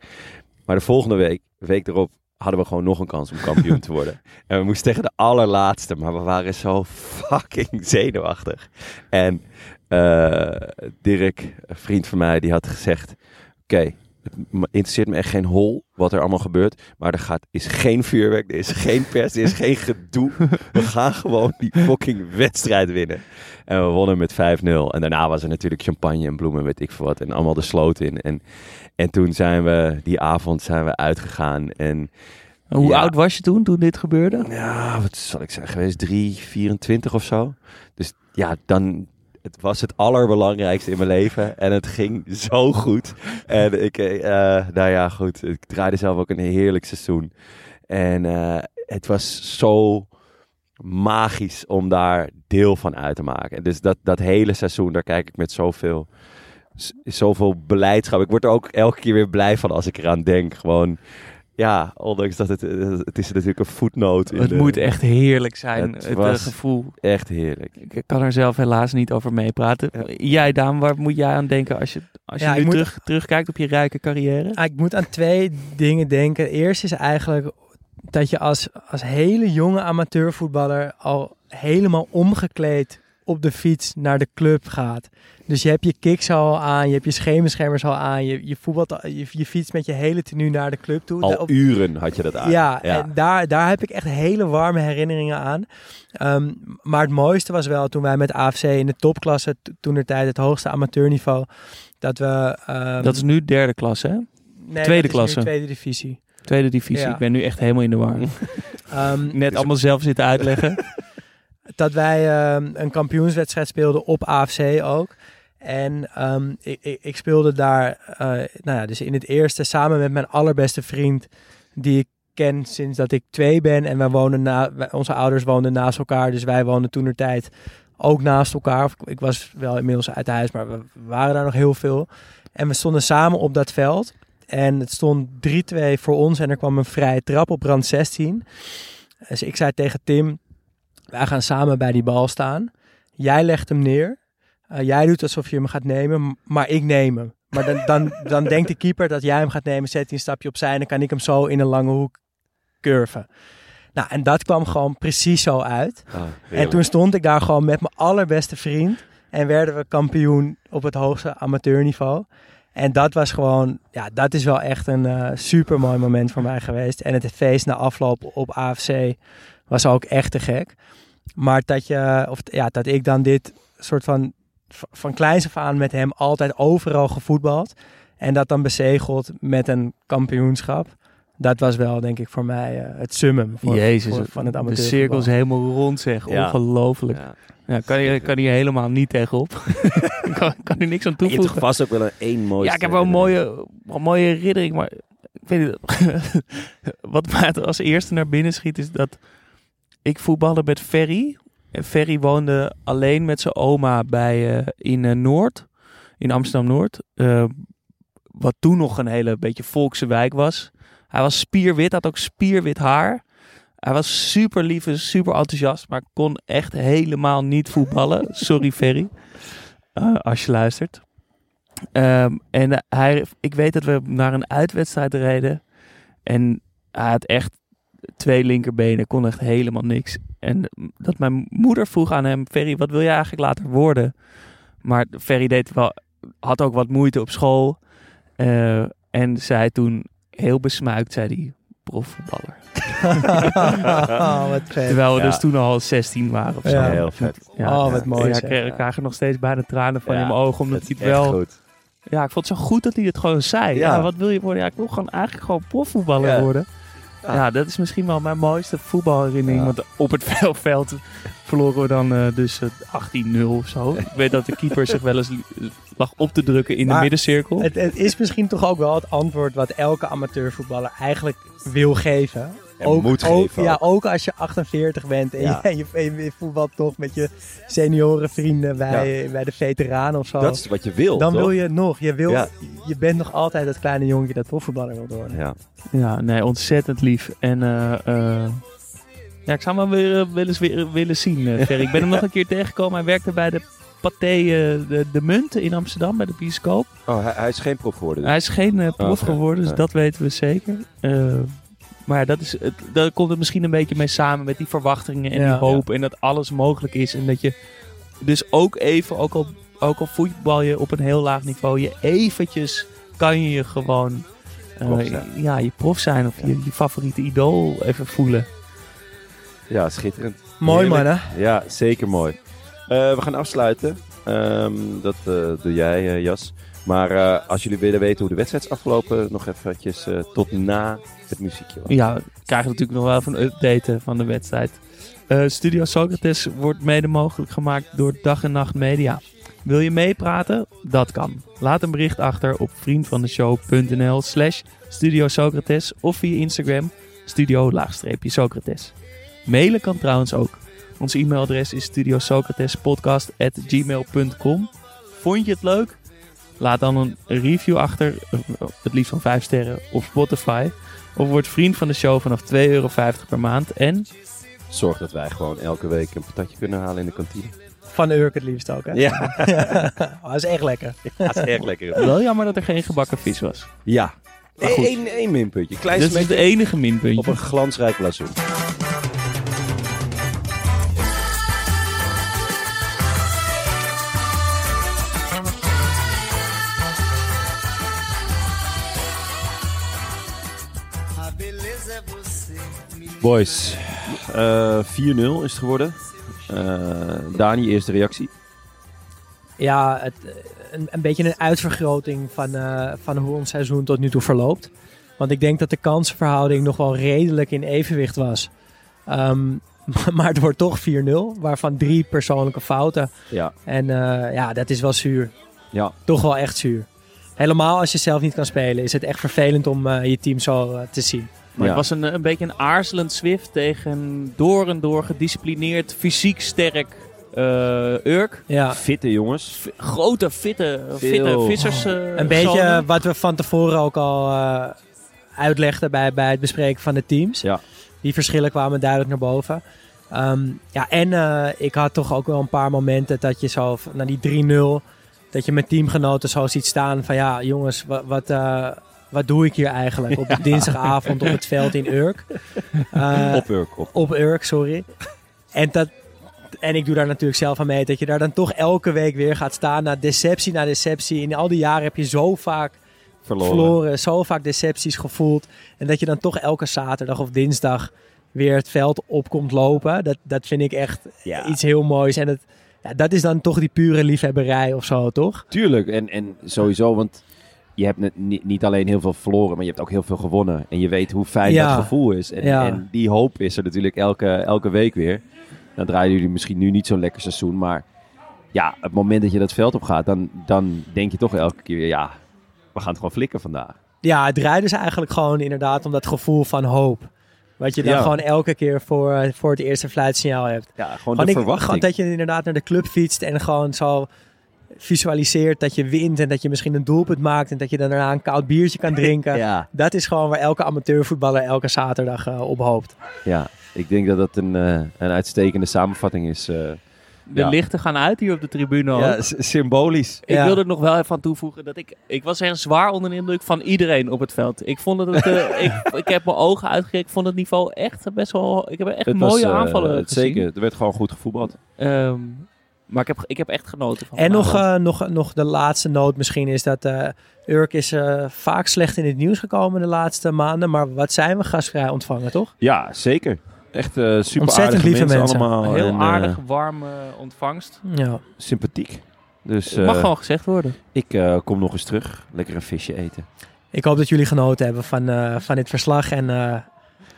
Maar de volgende week, week erop, hadden we gewoon nog een kans om kampioen te worden. En we moesten tegen de allerlaatste, maar we waren zo fucking zenuwachtig. En eh, Dirk, een vriend van mij, die had gezegd: Oké, het interesseert me echt geen hol wat er allemaal gebeurt. Maar er gaat, is geen vuurwerk, er is geen pers, er is geen gedoe. We gaan gewoon die fucking wedstrijd winnen. En we wonnen met 5-0. En daarna was er natuurlijk champagne en bloemen, weet ik veel wat. En allemaal de sloot in. En, en toen zijn we, die avond zijn we uitgegaan. En Hoe Ja. oud was je toen, toen dit gebeurde? ja, wat zal ik zeggen, geweest? 3, 24 of zo. Dus ja, dan. Het was het allerbelangrijkste in mijn leven. En het ging zo goed. En ik, eh, nou ja, goed. Ik draaide zelf ook een heerlijk seizoen. En eh, het was zo magisch om daar deel van uit te maken. Dus dat, dat hele seizoen, daar kijk ik met zoveel, zoveel blijdschap. Ik word er ook elke keer weer blij van als ik eraan denk. Gewoon, ja, ondanks dat het, eh, het is natuurlijk een voetnoot. in Het de- moet echt heerlijk zijn, Het het, eh, was- gevoel. Echt heerlijk. Ik kan er zelf helaas niet over meepraten. Jij, Daan, waar moet jij aan denken als je, als je Ja, nu moet- terug, terugkijkt op je rijke carrière? Ah, ik moet aan twee dingen denken. Eerst is eigenlijk dat je als, als hele jonge amateurvoetballer al helemaal omgekleed op de fiets naar de club gaat. Dus je hebt je kicks al aan, je hebt je schemerschermers al aan, je, je, voetbalt, al- je, je fietst met je hele tenue naar de club toe. Al Op- uren had je dat aan. ja, en daar, daar heb ik echt hele warme herinneringen aan. Ehm, maar het mooiste was wel toen wij met AFC in de topklasse, toen er tijd het hoogste amateurniveau, dat we... ehm, Dat is nu derde klasse, hè? nee, tweede klasse. tweede divisie. Tweede divisie. Ja. Ik ben nu echt helemaal in de war. Ehm, Net allemaal zelf zitten uitleggen. dat wij ehm, een kampioenswedstrijd speelden op AFC ook. En ehm, ik, ik, speelde daar, eh, nou ja, dus in het eerste samen met mijn allerbeste vriend, die ik ken sinds dat ik twee ben. En wij wonen na, onze ouders woonden naast elkaar, dus wij woonden toen tijd ook naast elkaar. Ik was wel inmiddels uit huis, maar we waren daar nog heel veel. En we stonden samen op dat veld. En het stond 3-2 voor ons en er kwam een vrije trap op rand 16. Dus ik zei tegen Tim, wij gaan samen bij die bal staan. Jij legt hem neer. Eh, jij doet alsof je hem gaat nemen, maar ik neem hem. Maar dan, dan, dan denkt de keeper dat jij hem gaat nemen, zet hij een stapje opzij en dan kan ik hem zo in een lange hoek curven. Nou, en dat kwam gewoon precies zo uit. Ah, En toen stond ik daar gewoon met mijn allerbeste vriend. En werden we kampioen op het hoogste amateurniveau. En dat was gewoon, ja, dat is wel echt een eh super mooi moment voor mij geweest. En het feest na afloop op AFC was ook echt te gek. Maar dat, je, of, ja, dat ik dan dit soort van, van kleins af aan met hem altijd overal gevoetbald. En dat dan bezegeld met een kampioenschap. Dat was wel, denk ik, voor mij eh, het summum voor, Jezus, voor- van het de amateurvoetbal. cirkel is helemaal rond zeg. Ja. Ongelooflijk. Ja. Ja, kan, je, kan hier helemaal niet tegenop. kan, kan hier niks aan Je hebt toevoegen. vast ook wel een één mooie. Ja, ik heb wel een mooie, een mooie herinnering, maar ik weet niet. Wat mij als eerste naar binnen schiet is dat ik voetbalde met Ferry. En Ferry woonde alleen met zijn oma bij, eh, in eh, Noord, in Amsterdam-Noord. Eh, wat toen nog een hele beetje volkse wijk was. Hij was spierwit, had ook spierwit haar. Hij was super lief en super enthousiast, maar kon echt helemaal niet voetballen. Sorry Ferry, als je luistert. Ehm, en hij, ik weet dat we naar een uitwedstrijd reden. En hij had echt twee linkerbenen, kon echt helemaal niks. En dat mijn moeder vroeg aan hem, Ferry, wat wil je eigenlijk later worden? Maar Ferry deed wel, had ook wat moeite op school. Eh, en zei toen, heel besmuikt, zei hij, profvoetballer. oh, wat vet. Terwijl we Ja. dus toen al 16 waren of zo. Ja. Heel vet. Ja, Oh, wat mooi, Ja, ik krijg er nog steeds bijna tranen van Ja, in mijn ogen, omdat Dat hij het echt wel... goed. Ja, ik vond het zo goed dat hij het gewoon zei. Ja. Ja. wat wil je worden? Ja, ik wil gewoon eigenlijk gewoon profvoetballer Ja. worden. Ja. Ja. dat is misschien wel mijn mooiste voetbalherinnering. Want op het vel- veld verloren we dan eh, dus eh, 18-0 of zo. Ik weet dat de keeper zich wel eens lag op te drukken in de middencirkel. Het, het is misschien toch ook wel het antwoord wat elke amateurvoetballer eigenlijk wil geven. En moet ook, Ja, ook. als je 48 bent en, Ja. je, je, je voetbalt toch met je seniorenvrienden bij, bij de veteranen of zo. Dat is wat je wil. dan toch? wil je nog. Je, wil, Ja. je bent nog altijd dat kleine jongetje dat profvoetballer wil worden. Ja. Ja, nee, ontzettend lief. En eh, eh, ja, ik zou hem wel weer, eh, wel eens weer willen zien, Ferry. Ik ben hem nog een keer tegengekomen. Hij werkte bij de Pathé de, de Munt in Amsterdam, bij de bioscoop. Oh, hij, hij is geen prof geworden. dus. Hij is geen prof geworden, dus nee. dat weten we zeker. Maar ja, dat, is, het, daar komt het misschien een beetje mee samen met die verwachtingen en Ja. die hoop. En dat alles mogelijk is. En dat je dus ook even, ook al, ook al voetbal je op een heel laag niveau, je eventjes kan je je gewoon eh, ja, je prof zijn of je, je favoriete idool even voelen. Ja, schitterend. Mooi man, hè? Ja, zeker mooi. Eh, we gaan afsluiten. Ehm, dat eh, doe jij, Jas. Maar eh, als jullie willen weten hoe de wedstrijd is afgelopen, nog eventjes eh, tot na het muziekje. Ja, we krijgen natuurlijk nog wel even een update van de wedstrijd. Eh, Studio Socrates wordt mede mogelijk gemaakt door Dag en Nacht Media. Wil je meepraten? Dat kan. Laat een bericht achter op vriendvandeshow.nl slash Studio Socrates of via Instagram studio-socrates. Mailen kan trouwens ook. Ons e-mailadres is studiosocratespodcast.gmail.com Vond je het leuk? Laat dan een review achter, het liefst van 5 sterren, op Spotify. Of word vriend van de show vanaf 2,50 euro per maand. En Zorg dat wij gewoon elke week een patatje kunnen halen in de kantine. Van Urk het liefst ook, hè? Ja, Oh, dat is echt lekker. dat is erg lekker. wel jammer dat er geen gebakken vis was. Ja. Eén één minpuntje. Klein Dit is het enige op minpuntje. een glansrijk blazoen. Boys, eh 4-0 is het geworden. Eh, Dani, eerste reactie. Ja, het, eh, een, een beetje een uitvergroting van, van hoe ons seizoen tot nu toe verloopt. Want ik denk dat de kansenverhouding nog wel redelijk in evenwicht was. Ehm, maar het wordt toch 4-0, waarvan drie persoonlijke fouten. Ja, En ja, dat is wel zuur. ja. Toch wel echt zuur. Helemaal als je zelf niet kan spelen, is het echt vervelend om je team zo te zien. Maar ja. het was een, een beetje een aarzelend Swift tegen door en door gedisciplineerd, fysiek sterk eh Urk. Ja, Fitte jongens. Grote, fitte, fitte vissers. eh, een beetje zonen. wat we van tevoren ook al eh, uitlegden bij, bij het bespreken van de teams. Ja. Die verschillen kwamen duidelijk naar boven. Ehm, ja, en eh, ik had toch ook wel een paar momenten dat je zo v- na die 3-0, dat je met teamgenoten zo ziet staan van ja, jongens, wat, wat, eh, wat doe ik hier eigenlijk op de dinsdagavond op het veld in Urk? Eh, Op Urk. Op. op Urk, sorry. En, dat, en ik doe daar natuurlijk zelf aan mee. Dat je daar dan toch elke week weer gaat staan. Na deceptie na deceptie. In al die jaren heb je zo vaak Verloren. verloren. Zo vaak decepties gevoeld. En dat je dan toch elke zaterdag of dinsdag weer het veld op komt lopen. Dat, dat vind ik echt Ja. iets heel moois. En het, ja, dat is dan toch die pure liefhebberij of zo, toch? Tuurlijk. En, en sowieso, want je hebt niet, niet alleen heel veel verloren, maar je hebt ook heel veel gewonnen. En je weet hoe fijn Ja. dat gevoel is. En, Ja. en die hoop is er natuurlijk elke, elke week weer. Dan draaien jullie misschien nu niet zo'n lekker seizoen, maar ja, het moment dat je dat veld op gaat, dan, dan denk je toch elke keer weer, ja, we gaan het gewoon flikken vandaag. Ja, het draait dus eigenlijk gewoon inderdaad om dat gevoel van hoop. Wat je dan Ja. gewoon elke keer voor, voor het eerste fluitsignaal hebt. Ja, gewoon Gewoon, de ik- verwachting. gewoon dat je inderdaad naar de club fietst en gewoon zo visualiseert dat je wint en dat je misschien een doelpunt maakt en dat je dan daarna een koud biertje kan drinken. Ja, Dat is gewoon waar elke amateurvoetballer elke zaterdag eh, op hoopt. ja, ik denk dat dat een, eh, een uitstekende samenvatting is. eh. De Ja. lichten gaan uit hier op de tribune. ook. ja, symbolisch. Ik Ja. wilde er nog wel even aan toevoegen dat ik... Ik was echt zwaar onder de indruk van iedereen op het veld. Ik vond het... ik, ik heb mijn ogen uitgekeken. Ik vond het niveau echt best wel... Ik heb echt Het mooie was, aanvallen het. Zeker, er werd gewoon goed gevoetbald. Ehm, maar ik heb, ik heb echt genoten van En nog, eh, nog, nog de laatste noot misschien is dat eh Urk is eh, vaak slecht in het nieuws gekomen de laatste maanden. Maar wat zijn we gastvrij ontvangen, toch? Ja, zeker. Echt eh super Ontzettend aardige lieve mensen, mensen. allemaal. Heel en, aardig, warme ontvangst. Ja. sympathiek. Dus Het mag gewoon gezegd worden. ik eh, kom nog eens terug. Lekker een visje eten. Ik hoop dat jullie genoten hebben van, eh, van dit verslag. En eh,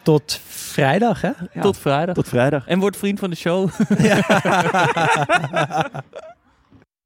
tot vrijdag, hè? Tot vrijdag. Tot vrijdag. En word vriend van de show. Ja.